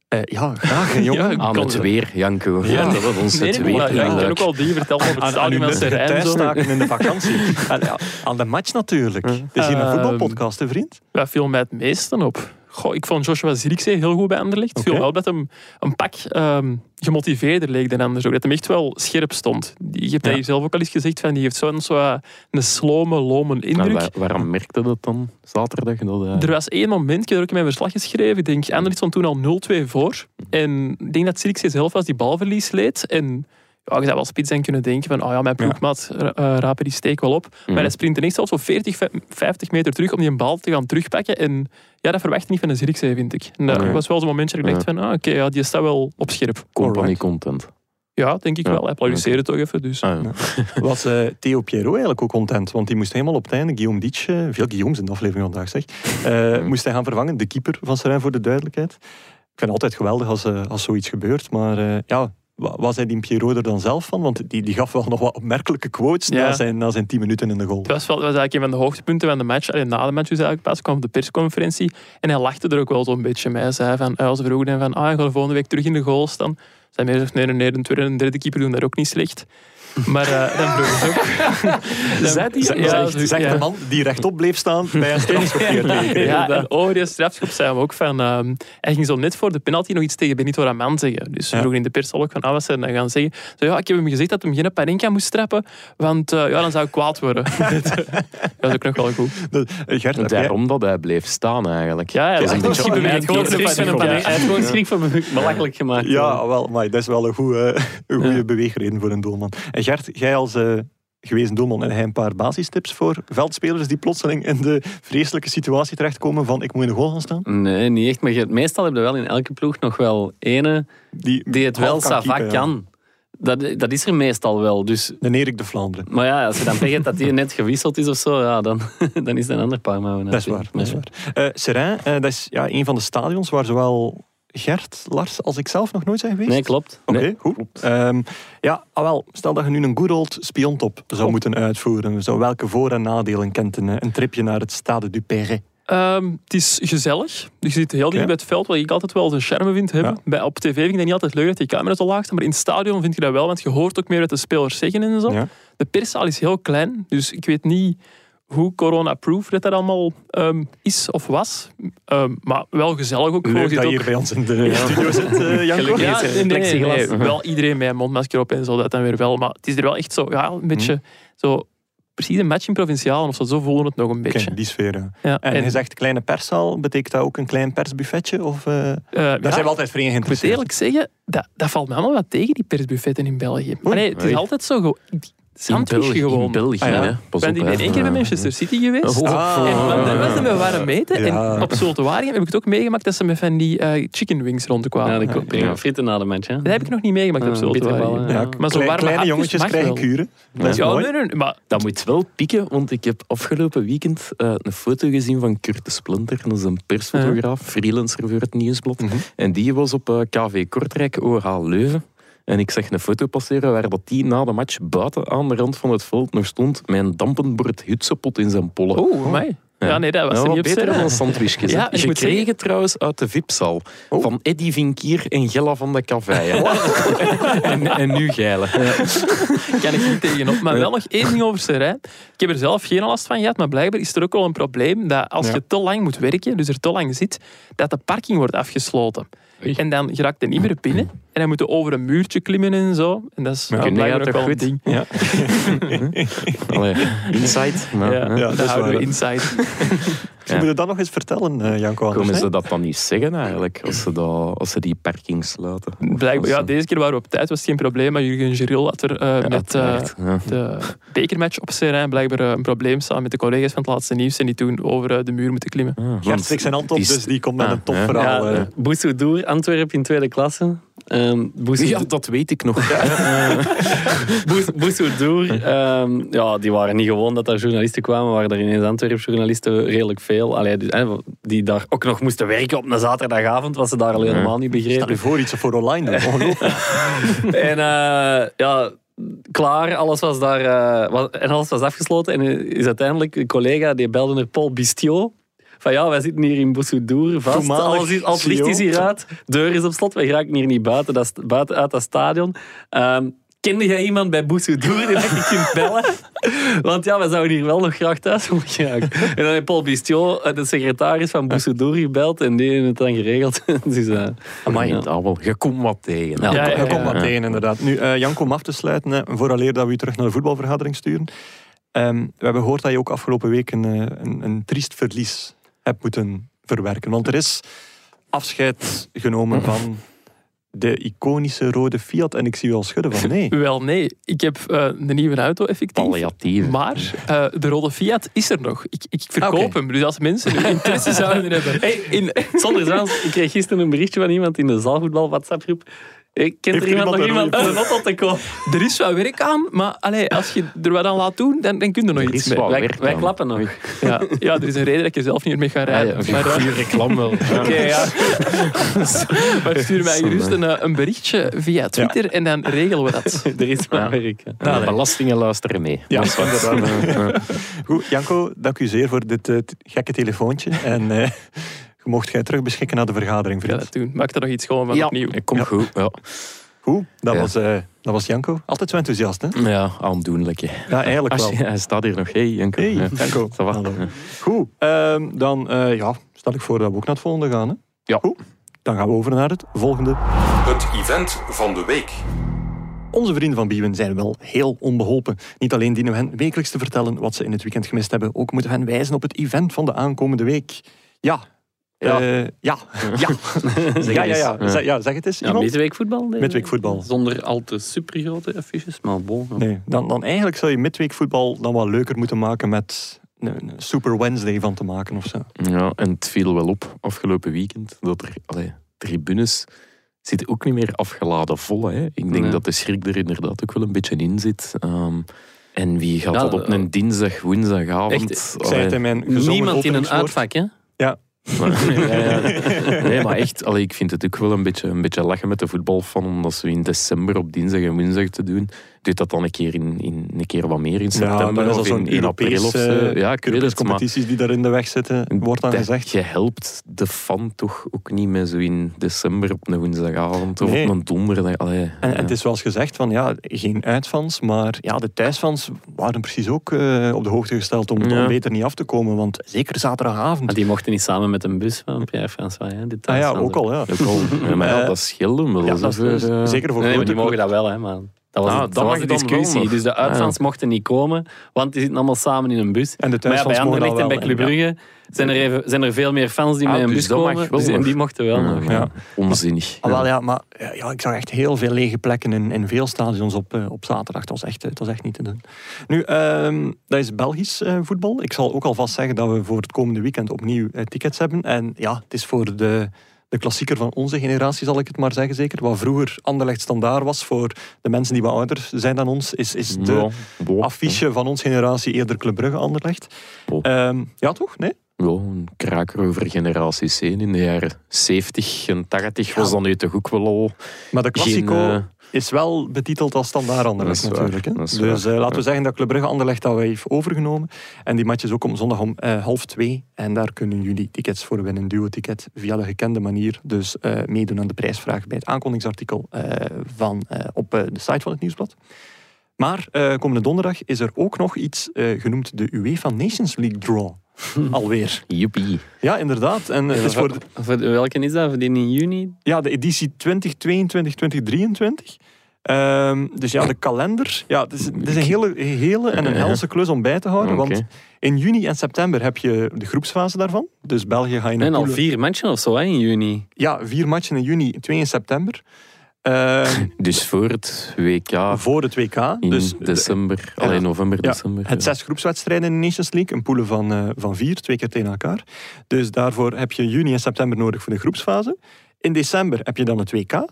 Eh, ja, graag, hè, jongen. Ja, Aan het weer, Janko. Ja. Ja, dat was ons Nee, het weer. ja, ik kan ook wel die vertellen over het aan, aan stadion en thuistaken in de vakantie. aan, ja, aan de match natuurlijk. Het is hier een Ehm, voetbalpodcast, hè, vriend. Wat viel mij het meeste op? Goh, ik vond Joshua Zirkzee heel goed bij Anderlecht. Het viel wel dat hem een pak ehm, gemotiveerder leek dan anders ook. Dat hem echt wel scherp stond. Je hebt Ja. dat hier zelf ook al eens gezegd, van, die heeft zo'n zo eh, een slome, lome indruk. waar- waarom merkte dat dan zaterdag? Dat, eh, Er was één moment, ik heb ook in mijn verslag geschreven, ik denk, Anderlecht stond toen al 0-2 voor. En ik denk dat Zirkzee zelf was die balverlies leed. En ja, je zou wel spits zijn kunnen denken van, oh ja, mijn ploegmaat uh, rapen die steek wel op. Maar hij sprint ineens zelfs zo 40, 50 meter terug om die een bal te gaan terugpakken. En ja, dat verwacht je niet van een Zirkzee, vind ik. En dat was wel zo'n momentje dat ik dacht van, ah, oké, ja, die staat wel op scherp. company content. Ja, denk ik Ja. wel. Hij applaudisseerde toch even, dus... Ah, ja. Was eh, Theo Pierrot eigenlijk ook content? Want die moest helemaal op het einde, Guillaume Dietsch, eh, veel Guillaumes in de aflevering vandaag zeg, eh, moest hij gaan vervangen, de keeper van Serijn voor de duidelijkheid. Ik vind het altijd geweldig als, eh, als zoiets gebeurt, maar eh, ja, was hij die Pierrot er dan zelf van? Want die, die gaf wel nog wat opmerkelijke quotes Ja. na, zijn, na zijn tien minuten in de goal. Het was, wel, was eigenlijk een van de hoogtepunten van de match. Allee, na de match dus eigenlijk pas, kwam op de persconferentie. En hij lachte er ook wel zo'n beetje mee. Hij zei van, eh, als vroegen hem van, ah, je gaat volgende week terug in de goal staan. Zijn meer gezegd, nee, nee, de tweede en de derde keeper doen dat ook niet slecht. Maar eh, dan vroegen ze ook... Die? Ja, zegt, ja. de man die rechtop bleef staan bij een strafschopkeer. Ja, en over die strafschop zei hem ook van... ehm, hij ging zo net voor de penalty nog iets tegen Benito Raman zeggen. Dus ze Ja. vroegen in de pers al ook van... Ah, wat ze dan gaan zeggen? Zo, ja, ik heb hem gezegd dat hij geen Panenka moest trappen. Want eh, ja, dan zou ik kwaad worden. dat is ook nog wel goed. Dat- eh, Gert, heb jij- Daarom dat hij bleef staan eigenlijk. Ja, ja, Dat is dat een beetje- Hij heeft gewoon schrik van belachelijk gemaakt. Ja, wel, maar dat is wel een goede, een goede beweegreden voor een doelman. En Gert, jij als eh, gewezen doelman, en hij een paar basistips voor veldspelers die plotseling in de vreselijke situatie terechtkomen van ik moet in de goal gaan staan? Nee, niet echt. Maar je- meestal heb je wel in elke ploeg nog wel ene Die, die het wel half kan. Dat, dat is er meestal wel. Dus, De Erik de Vlaanderen. maar ja, als je dan pech hebt dat die net gewisseld is of zo, ja, dan, dan is dat een ander paar mouwen. Dat is waar. Dat is waar. Eh Seraing, eh, dat is ja, een van de stadions waar zowel Gert, Lars als ik zelf nog nooit zijn geweest. Nee, klopt. Oké, Nee, goed. Ehm, ja, ah wel, stel dat je nu een good old spiontop zou moeten uitvoeren. Zo, welke voor- en nadelen kent een, eh, een tripje naar het Stade du Perret? Ehm, het is gezellig. Dus je zit heel dicht bij het veld, wat ik altijd wel zijn charme vind hebben. Ja. Bij, op tv vind ik dat niet altijd leuk dat die camera zo laag staan, maar in het stadion vind je dat wel, want je hoort ook meer wat de spelers zeggen en zo. Ja. De perszaal is heel klein, dus ik weet niet hoe corona-proof dat, dat allemaal ehm, is of was. Ehm, maar wel gezellig ook. gewoon. Leuk Je dat je hier bij ons in de studio zit, Janko. ook- ja, nee, nee, nee, wel iedereen met een mondmasker op en zo, dat dan weer wel. Maar het is er wel echt zo, ja, een beetje zo... Precies een match in provinciaal of zo, zo voelen we het nog een beetje. die sfeer. ja. Ja, En, je zegt kleine perszaal, betekent dat ook een klein persbuffetje? Of, eh, eh, daar ja, zijn we altijd voor in Ik moet geïnteresseerd. eerlijk zeggen, dat, dat valt me allemaal wat tegen, die persbuffetten in België. Maar nee, het is Oei. altijd zo... België, gewoon. In België, Ah, ja. hè. Pas ben op, één keer bij Manchester City geweest. Oh, Ah. En dat was dan met warm meten. Ja. En op Zultuarium heb ik het ook meegemaakt dat ze met van die eh, chicken wings rondkwamen. Ja, Ja, de ko- prima frieten na de match. Hè? dat heb ik nog niet meegemaakt op Ah, Ja, Ja. Maar zo warme kleine jongetjes krijgen wel. kuren. Dat is Ja, mooi. nee, nee, maar Dat moet wel pikken, want ik heb afgelopen weekend eh, een foto gezien van Kurt de Splinter. Dat is een persfotograaf, freelancer voor het Nieuwsblad. Mhm. En die was op eh, KV Kortrijk, OH Leuven. En ik zag een foto passeren waar dat die na de match buiten aan de rand van het veld nog stond met een dampenbord hutsepot in zijn pollen. Oh, mij. Ja, nee, dat was Ja, wat niet beter dan sandwichjes. Ja, Ja, ik Gekregen zeggen- trouwens uit de VIP-zaal. Oh. Van Eddy Vinkier en Gella van de Cavei. en, en nu geilen. kan ik niet tegenop. Maar wel nog één ding over Serijn. Ik heb er zelf geen last van gehad, maar blijkbaar is er ook wel een probleem dat als Ja. je te lang moet werken, dus er te lang zit, dat de parking wordt afgesloten. En dan geraakt je niet meer binnen. En dan moet over een muurtje klimmen en zo. En dat is Ja, ja, nee, blijkbaar ja, ook toch wel een goed. ding. Ja. Allee, insight. Maar, Ja, hè. Ja, dat is houden we inside. Dus moet je dat nog eens vertellen, eh, Janko? anders, Komen ze dat dan niet zeggen eigenlijk, als ze, dat, als ze die parking sluiten? Blijkbaar, ja, ze- deze keer waren we op tijd, was het geen probleem. Maar Jurgen Geril had er eh, Ja, met eh, ja. de bekermatch op Serijn blijkbaar een probleem samen met de collega's van het laatste nieuws. En die toen over de muur moeten klimmen. Ah, Gert zijn hand op, die is- dus die komt met Ah, een topverhaal. Ja, eh. uh, Boussoudour, Antwerpen in tweede klasse. Um, Ja, dat weet ik nog. Boussoudour, ehm, ja, die waren niet gewoon dat daar journalisten kwamen, waren er ineens Antwerpen journalisten redelijk veel. Allee, die, hè, die daar ook nog moesten werken op een zaterdagavond, wat ze daar al helemaal niet Stel begrepen. je voor iets voor online doen. En eh, ja, klaar, alles was daar eh, was- en alles was afgesloten. En is uiteindelijk een collega die belde naar Paul Bistiot. Van ja, wij zitten hier in Boussoudour vast. Toenmalig Alles is, al het licht is CEO. hier uit. Deur is op slot. Wij geraken hier niet buiten, dat, buiten uit dat stadion. Ehm, kende jij iemand bij Boussoudour die je kunt bellen? Want ja, we zouden hier wel nog graag thuis willen geraken. En dan heeft Paul Bistiot, eh, de secretaris van Boussoudour, gebeld. En die heeft het dan geregeld. dus, eh, Amai, Ja. Je komt wat tegen. Ja, Ja, ja, Er komt ja. wat tegen, inderdaad. Nu, eh, Janko, om af te sluiten, hè, vooraleer dat we u terug naar de voetbalvergadering sturen. Ehm, we hebben gehoord dat je ook afgelopen week een, een, een triest verlies hebt moeten verwerken. Want er is afscheid genomen van de iconische rode Fiat. En ik zie u al schudden van nee. Wel, nee. Ik heb eh, een nieuwe auto, effectief. Palliatief. Maar eh, de rode Fiat is er nog. Ik, ik verkoop hem. Dus als mensen nu interesse zouden hebben... Hey, in, zonder zwans, ik kreeg gisteren een berichtje van iemand in de zaalvoetbal WhatsApp-groep. Ik ken er iemand nog iemand een auto te? Er is wel werk aan, maar allee, als je er wat aan laat doen, dan, dan kun je er nog Er iets is mee. wat Wij, wij aan. klappen nog. Ja, ja, er is een reden dat ik er zelf niet meer mee ga rijden. Ja, maar, eh, wel. Oké, ja. maar stuur mij gerust een, eh, een berichtje via Twitter en dan regelen we dat. Er is maar Ja. werk. De belastingen luisteren mee. Ja, Dat wat. Goed, Janko, dank u zeer voor dit eh, gekke telefoontje. En eh, je mocht jij terug beschikken naar de vergadering, vriend. dat doen. Maak er nog iets gewoon van Ja, opnieuw. ik kom Ja. goed. Ja. Goed, dat, Ja. was, eh, dat was Janko. Altijd zo enthousiast, hè? ja, aandoenlijk. hè. Ja, eigenlijk Als wel. je, hij staat hier nog. Hey, Janko. Hey, Ja. Janko. Hallo. Ja. Goed, ehm, dan eh, ja, stel ik voor dat we ook naar het volgende gaan. Hè? Ja. Goed, dan gaan we over naar het volgende. Het event van de week. Onze vrienden van Biewen zijn wel heel onbeholpen. Niet alleen dienen we hen wekelijks te vertellen wat ze in het weekend gemist hebben, ook moeten we hen wijzen op het event van de aankomende week. Ja. Ja. Eh, ja. Ja. ja, ja, ja. eens. Zeg, ja, zeg het eens, Ja, iemand. midweekvoetbal? nee. Midweekvoetbal. Zonder al te supergrote affiches, maar bon. Nee, dan, dan eigenlijk zou je midweekvoetbal dan wel leuker moeten maken met een, een Super Wednesday van te maken of zo. Ja, en het viel wel op afgelopen weekend dat er allee, tribunes zitten ook niet meer afgeladen vol. Hè. Ik denk Nee. dat de schrik er inderdaad ook wel een beetje in zit. Ehm, en wie gaat Ja, dat op een dinsdag, woensdagavond? Echt, Ik zei het in mijn gezongen Niemand in een uitvak, hè? Maar, ja. Nee, maar echt, allee, ik vind het ook wel een beetje, een beetje lachen met de voetbalfan om dat zo in december op dinsdag en woensdag te doen. Doet dat dan een keer, in, in, een keer wat meer in Ja, september of zo'n in, in april of zo. Europese Ja, ik weet het, maar competities die daar in de weg zitten, wordt dan dat- gezegd. Je helpt de fan toch ook niet meer zo in december op een woensdagavond of Nee. op een donderdag. Allee, En, en ja. het is zoals gezegd, van, ja, geen uitfans, maar ja, de thuisfans waren precies ook eh, op de hoogte gesteld om, Ja. om beter niet af te komen. Want zeker zaterdagavond. Maar die mochten niet samen met een bus van Pierre-François. hè, dit ah ja, thuisstander. ook al. Ja. Ook al. Ja, maar ja, Eh, dat scheelde wel. Ja, dat is dus- eh, zeker voor Nee, maar grote die mogen dat wel, hè, man. Dat was, Ah, het- dat dat was mag de discussie. Dus de uitfans Ah, mochten niet komen, want die zitten allemaal samen in een bus. En de Maar ja, bij dat Anderlecht en bij Club ja. Brugge zijn er, even, zijn er veel meer fans die Ah, met een dus bus dat mag komen. Dus, en die mochten wel ja, nog. ja. Onzinnig. Ah, wel, ja, maar ja, ik zag echt heel veel lege plekken in, in veel stadions op, eh, op zaterdag. Het was, echt, eh, het was echt niet te doen. Nu, ehm, dat is Belgisch eh, voetbal. Ik zal ook alvast zeggen dat we voor het komende weekend opnieuw tickets hebben. En ja, het is voor de, de klassieker van onze generatie, zal ik het maar zeggen zeker. Wat vroeger Anderlecht standaard was voor de mensen die wat ouder zijn dan ons, is, is de Ja, affiche van onze generatie eerder Club Brugge Anderlecht. Ehm, ja, toch? Nee? Ja, een kraker over generatie C in de jaren 70 en 80 was dan nu toch ook wel al Maar de Classico geen... eh, is wel betiteld als standaard Anderlecht natuurlijk. Hè? Dus eh, laten we zeggen dat Club Brugge Anderlecht dat wij heeft overgenomen. En die match is ook om zondag om eh, half twee. En daar kunnen jullie tickets voor winnen. Duo-ticket via de gekende manier. Dus eh, meedoen aan de prijsvraag bij het aankondigingsartikel van, op de site van het Nieuwsblad. Maar komende donderdag is er ook nog iets genoemd de UEFA Nations League Draw. Alweer. Joepie. Ja, inderdaad. En het is voor de, Voor de- welke is dat? Voor die in juni? ja, de editie 2022, 2023. Ehm, dus ja, de kalender. Ja, het is, het is een hele, hele en een helse klus om bij te houden. Want in juni en september heb je de groepsfase daarvan. Dus België ga je naar En al vier matchen of zo hè, in juni. Ja, vier matchen in juni, twee in september. Ehm, Dus voor het WK voor het WK. in dus de- december, alleen november, Ja, december. Het zes groepswedstrijden in de Nations League, een poelen van, eh, van vier, twee keer tegen elkaar. Dus daarvoor heb je juni en september nodig voor de groepsfase. In december heb je dan het WK.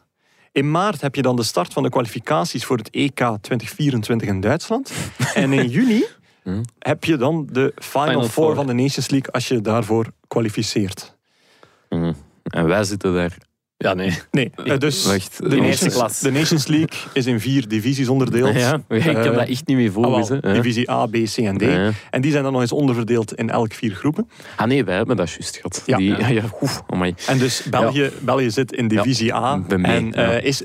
In maart heb je dan de start van de kwalificaties voor het EK 2024 in Duitsland. en in juni Hm. heb je dan de Final, Final Four van de Nations League als je daarvoor kwalificeert. Mhm. En wij zitten daar. Ja, nee. Nee, eh, dus Wacht, de in eerste Nations, klas. de Nations League is in vier divisies onderdeeld. Ja, ik heb Eh, dat echt niet meer voor. Ah, divisie A, B, C en D. Ja. En die zijn dan nog eens onderverdeeld in elk vier groepen. Ah nee, wij hebben dat juist gehad. Ja. Die, ja, ja, oef. En dus België, België zit in divisie A bij mij, en eh, ja. is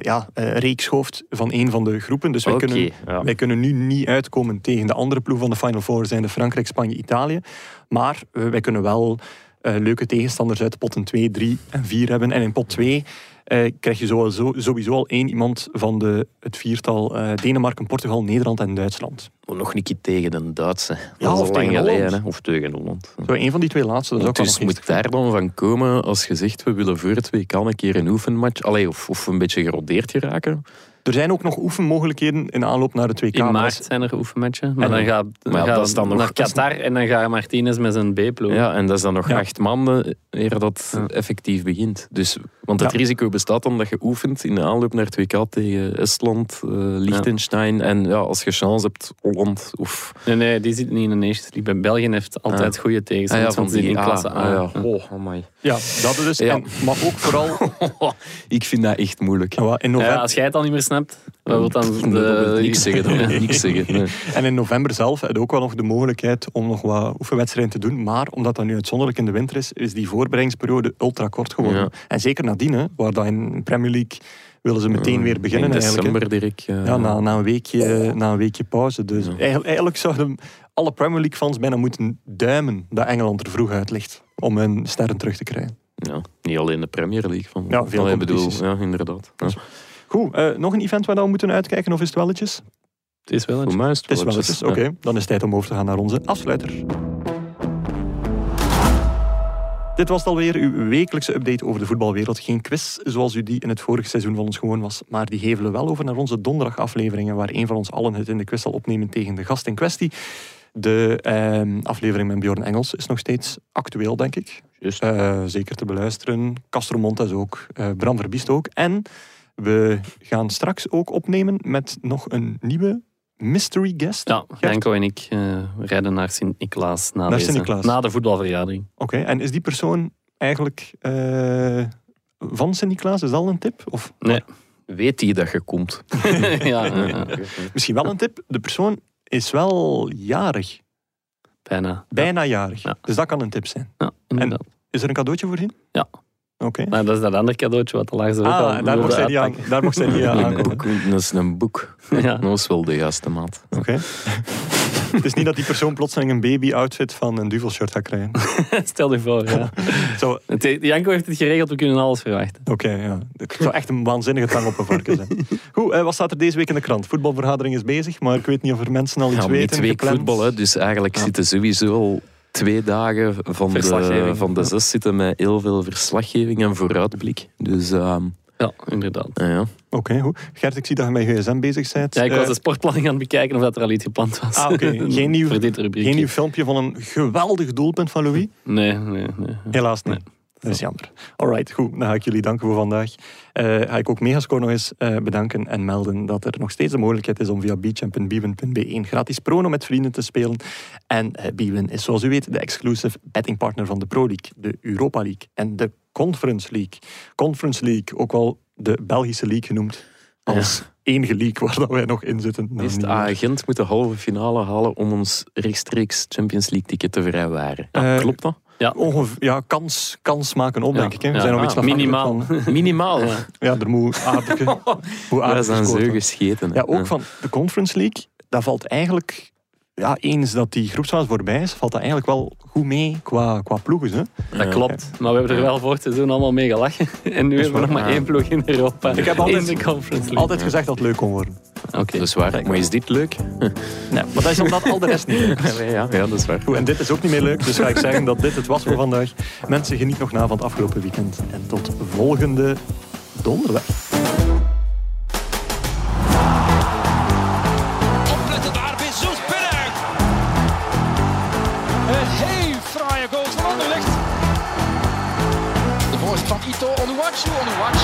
ja, reekshoofd van een van de groepen. Dus wij, Oké, kunnen, ja. wij kunnen nu niet uitkomen tegen de andere ploeg van de Final Four, zijn de Frankrijk, Spanje, Italië. Maar wij kunnen wel leuke tegenstanders uit potten 2, 3 en 4 hebben. En in pot 2 eh, krijg je sowieso, sowieso al één iemand van de, het viertal eh, Denemarken, Portugal, Nederland en Duitsland. Nog een keer tegen de Duitse. Ja, of lang tegen geleden. Hè. Of tegen Holland. Zo, één van die twee laatste. Dat is ook wel Dus nog moet daar dan van komen als je zegt we willen voor het WK een keer een oefenmatch, allee, of, of een beetje gerodeerd geraken. Er zijn ook nog oefenmogelijkheden in aanloop naar het WK. In maar maart is- zijn er oefenmatchen. Maar En- dan gaat Maar ja, gaat dat is dan nog- naar is Qatar en dan gaat Martinez met zijn B-ploeg. Ja, en dat is dan nog Ja. acht maanden eer dat Ja. effectief begint. Dus, want het Ja. risico bestaat dan dat je oefent in de aanloop naar het WK tegen Estland, eh Liechtenstein en ja, als je chance hebt, Holland of... Nee, nee, die zit niet in de Nations League. Bij België heeft altijd Ah. goede Ah, tegenstanders. want die zitten in klasse A. ah, ja. Oh, amai. Ja, dat dus. Ja. En, maar ook vooral Ik vind dat echt moeilijk. ja, als jij het al niet meer snapt, wat wil dan de... niks zeggen. Dat wil niks zeggen. Nee. En in november zelf heb je ook wel nog de mogelijkheid om nog wat oefenwedstrijden te doen. Maar omdat dat nu uitzonderlijk in de winter is, is die voorbereidingsperiode ultra kort geworden. Ja. En zeker nadien, hè, waar dat in de Premier League willen ze meteen weer beginnen In december direct. Ja, na, na, een weekje, na een weekje pauze. Dus Ja. eigenlijk, eigenlijk zouden alle Premier League fans bijna moeten duimen dat Engeland er vroeg uit ligt. Om hun sterren terug te krijgen. ja, niet alleen de Premier League. Van, Ja, veel bedoel, competities. Ja, inderdaad. Ja. Goed, eh, nog een event waar we moeten uitkijken of is het welletjes? Het is wel Voor een... mij is het Het is welletjes. welletjes, oké. Dan is het tijd om over te gaan naar onze afsluiter. Dit was het alweer, uw wekelijkse update over de voetbalwereld. Geen quiz zoals u die in het vorige seizoen van ons gewoon was, maar die hevelen wel over naar onze donderdagafleveringen, waar een van ons allen het in de quiz zal opnemen tegen de gast in kwestie. De ehm, aflevering met Bjorn Engels is nog steeds actueel, denk ik. Juist. Eh, zeker te beluisteren. Castro Montes ook. eh Bram Verbiest ook. En we gaan straks ook opnemen met nog een nieuwe mystery guest. Ja? Janko en ik eh, rijden naar Sint-Niklaas na, Naar na de voetbalvergadering. Oké, en is die persoon eigenlijk eh, van Sint-Niklaas? Is dat al een tip? Of? Nee, weet hij dat je komt. ja, Misschien wel een tip. De persoon is wel jarig. bijna. Bijna jarig. Ja. Dus dat kan een tip zijn. Ja, inderdaad. Is er een cadeautje voorzien? Ja. Oké. Maar dat is dat andere cadeautje wat de laagste ook al Ah, daar mocht zij niet, aan, daar mocht zij niet aan boek, dat is een boek. Ja. Dat is wel de juiste maat. Oké. Het is niet dat die persoon plotseling een baby-outfit van een duvelshirt gaat krijgen. Stel je voor, ja. Zo, Janko heeft het geregeld, we kunnen alles verwachten. Oké, ja. Het zou echt een waanzinnige tang op een varken zijn. Goed, eh, wat staat er deze week in de krant? Voetbalvergadering is bezig, maar ik weet niet of er mensen al iets Ja, weten. week gepland. voetbal, hè, dus eigenlijk zitten sowieso al twee dagen van de, Verslaggeving. van de zes zitten met heel veel verslaggeving en vooruitblik. Dus ehm, Ja, inderdaad. ja, ja. Oké, goed. Gert, ik zie dat je met gsm bezig bent. Ja, ik was Eh, de sportplanning aan het bekijken of dat er al iets gepland was. Ah, oké. Geen nieuw- geen nieuw filmpje van een geweldig doelpunt van Louis? Nee, nee, nee. Helaas niet. Nee. Dat is jammer. Alright, goed. Dan ga ik jullie danken voor vandaag. Eh, ga ik ook Megascore nog eens eh, bedanken en melden dat er nog steeds de mogelijkheid is om via beachchamp.bwin.be een gratis prono met vrienden te spelen. En Bwin is zoals u weet de exclusive bettingpartner van de Pro League, de Europa League en de Conference League. Conference League, ook wel de Belgische League genoemd, als enige league waar dat wij nog in zitten. Nou, Is agent moet de halve finale halen om ons rechtstreeks Champions League ticket te vrijwaren. Klopt dat? Ongeveer, ja, kans, kans maken op, Ja. denk ik. Hè. We Ja. zijn nog Ah, iets minimaal. Van, Minimaal. Ja. ja, er moet aardig, hoe aardig zijn gescoord zo worden. gescheten. hè. Ja, ook van de Conference League, dat valt eigenlijk... Ja, eens dat die groepsfase voorbij is, valt dat eigenlijk wel goed mee qua, qua ploegen. Hè? Dat klopt. Maar we hebben er wel voor het seizoen allemaal mee gelachen. En nu hebben we nog maar één ploeg in Europa. Ik heb altijd- in de Conference League. Altijd gezegd dat het leuk kon worden. Oké. Dat is waar. Maar is dit leuk? Nee, maar dat is omdat al de rest niet leuk is. Ja, ja, ja, dat is waar. Goed, en dit is ook niet meer leuk, dus ga ik zeggen dat dit het was voor vandaag. Mensen, geniet nog na van het afgelopen weekend. En tot volgende donderdag. watch you, only watch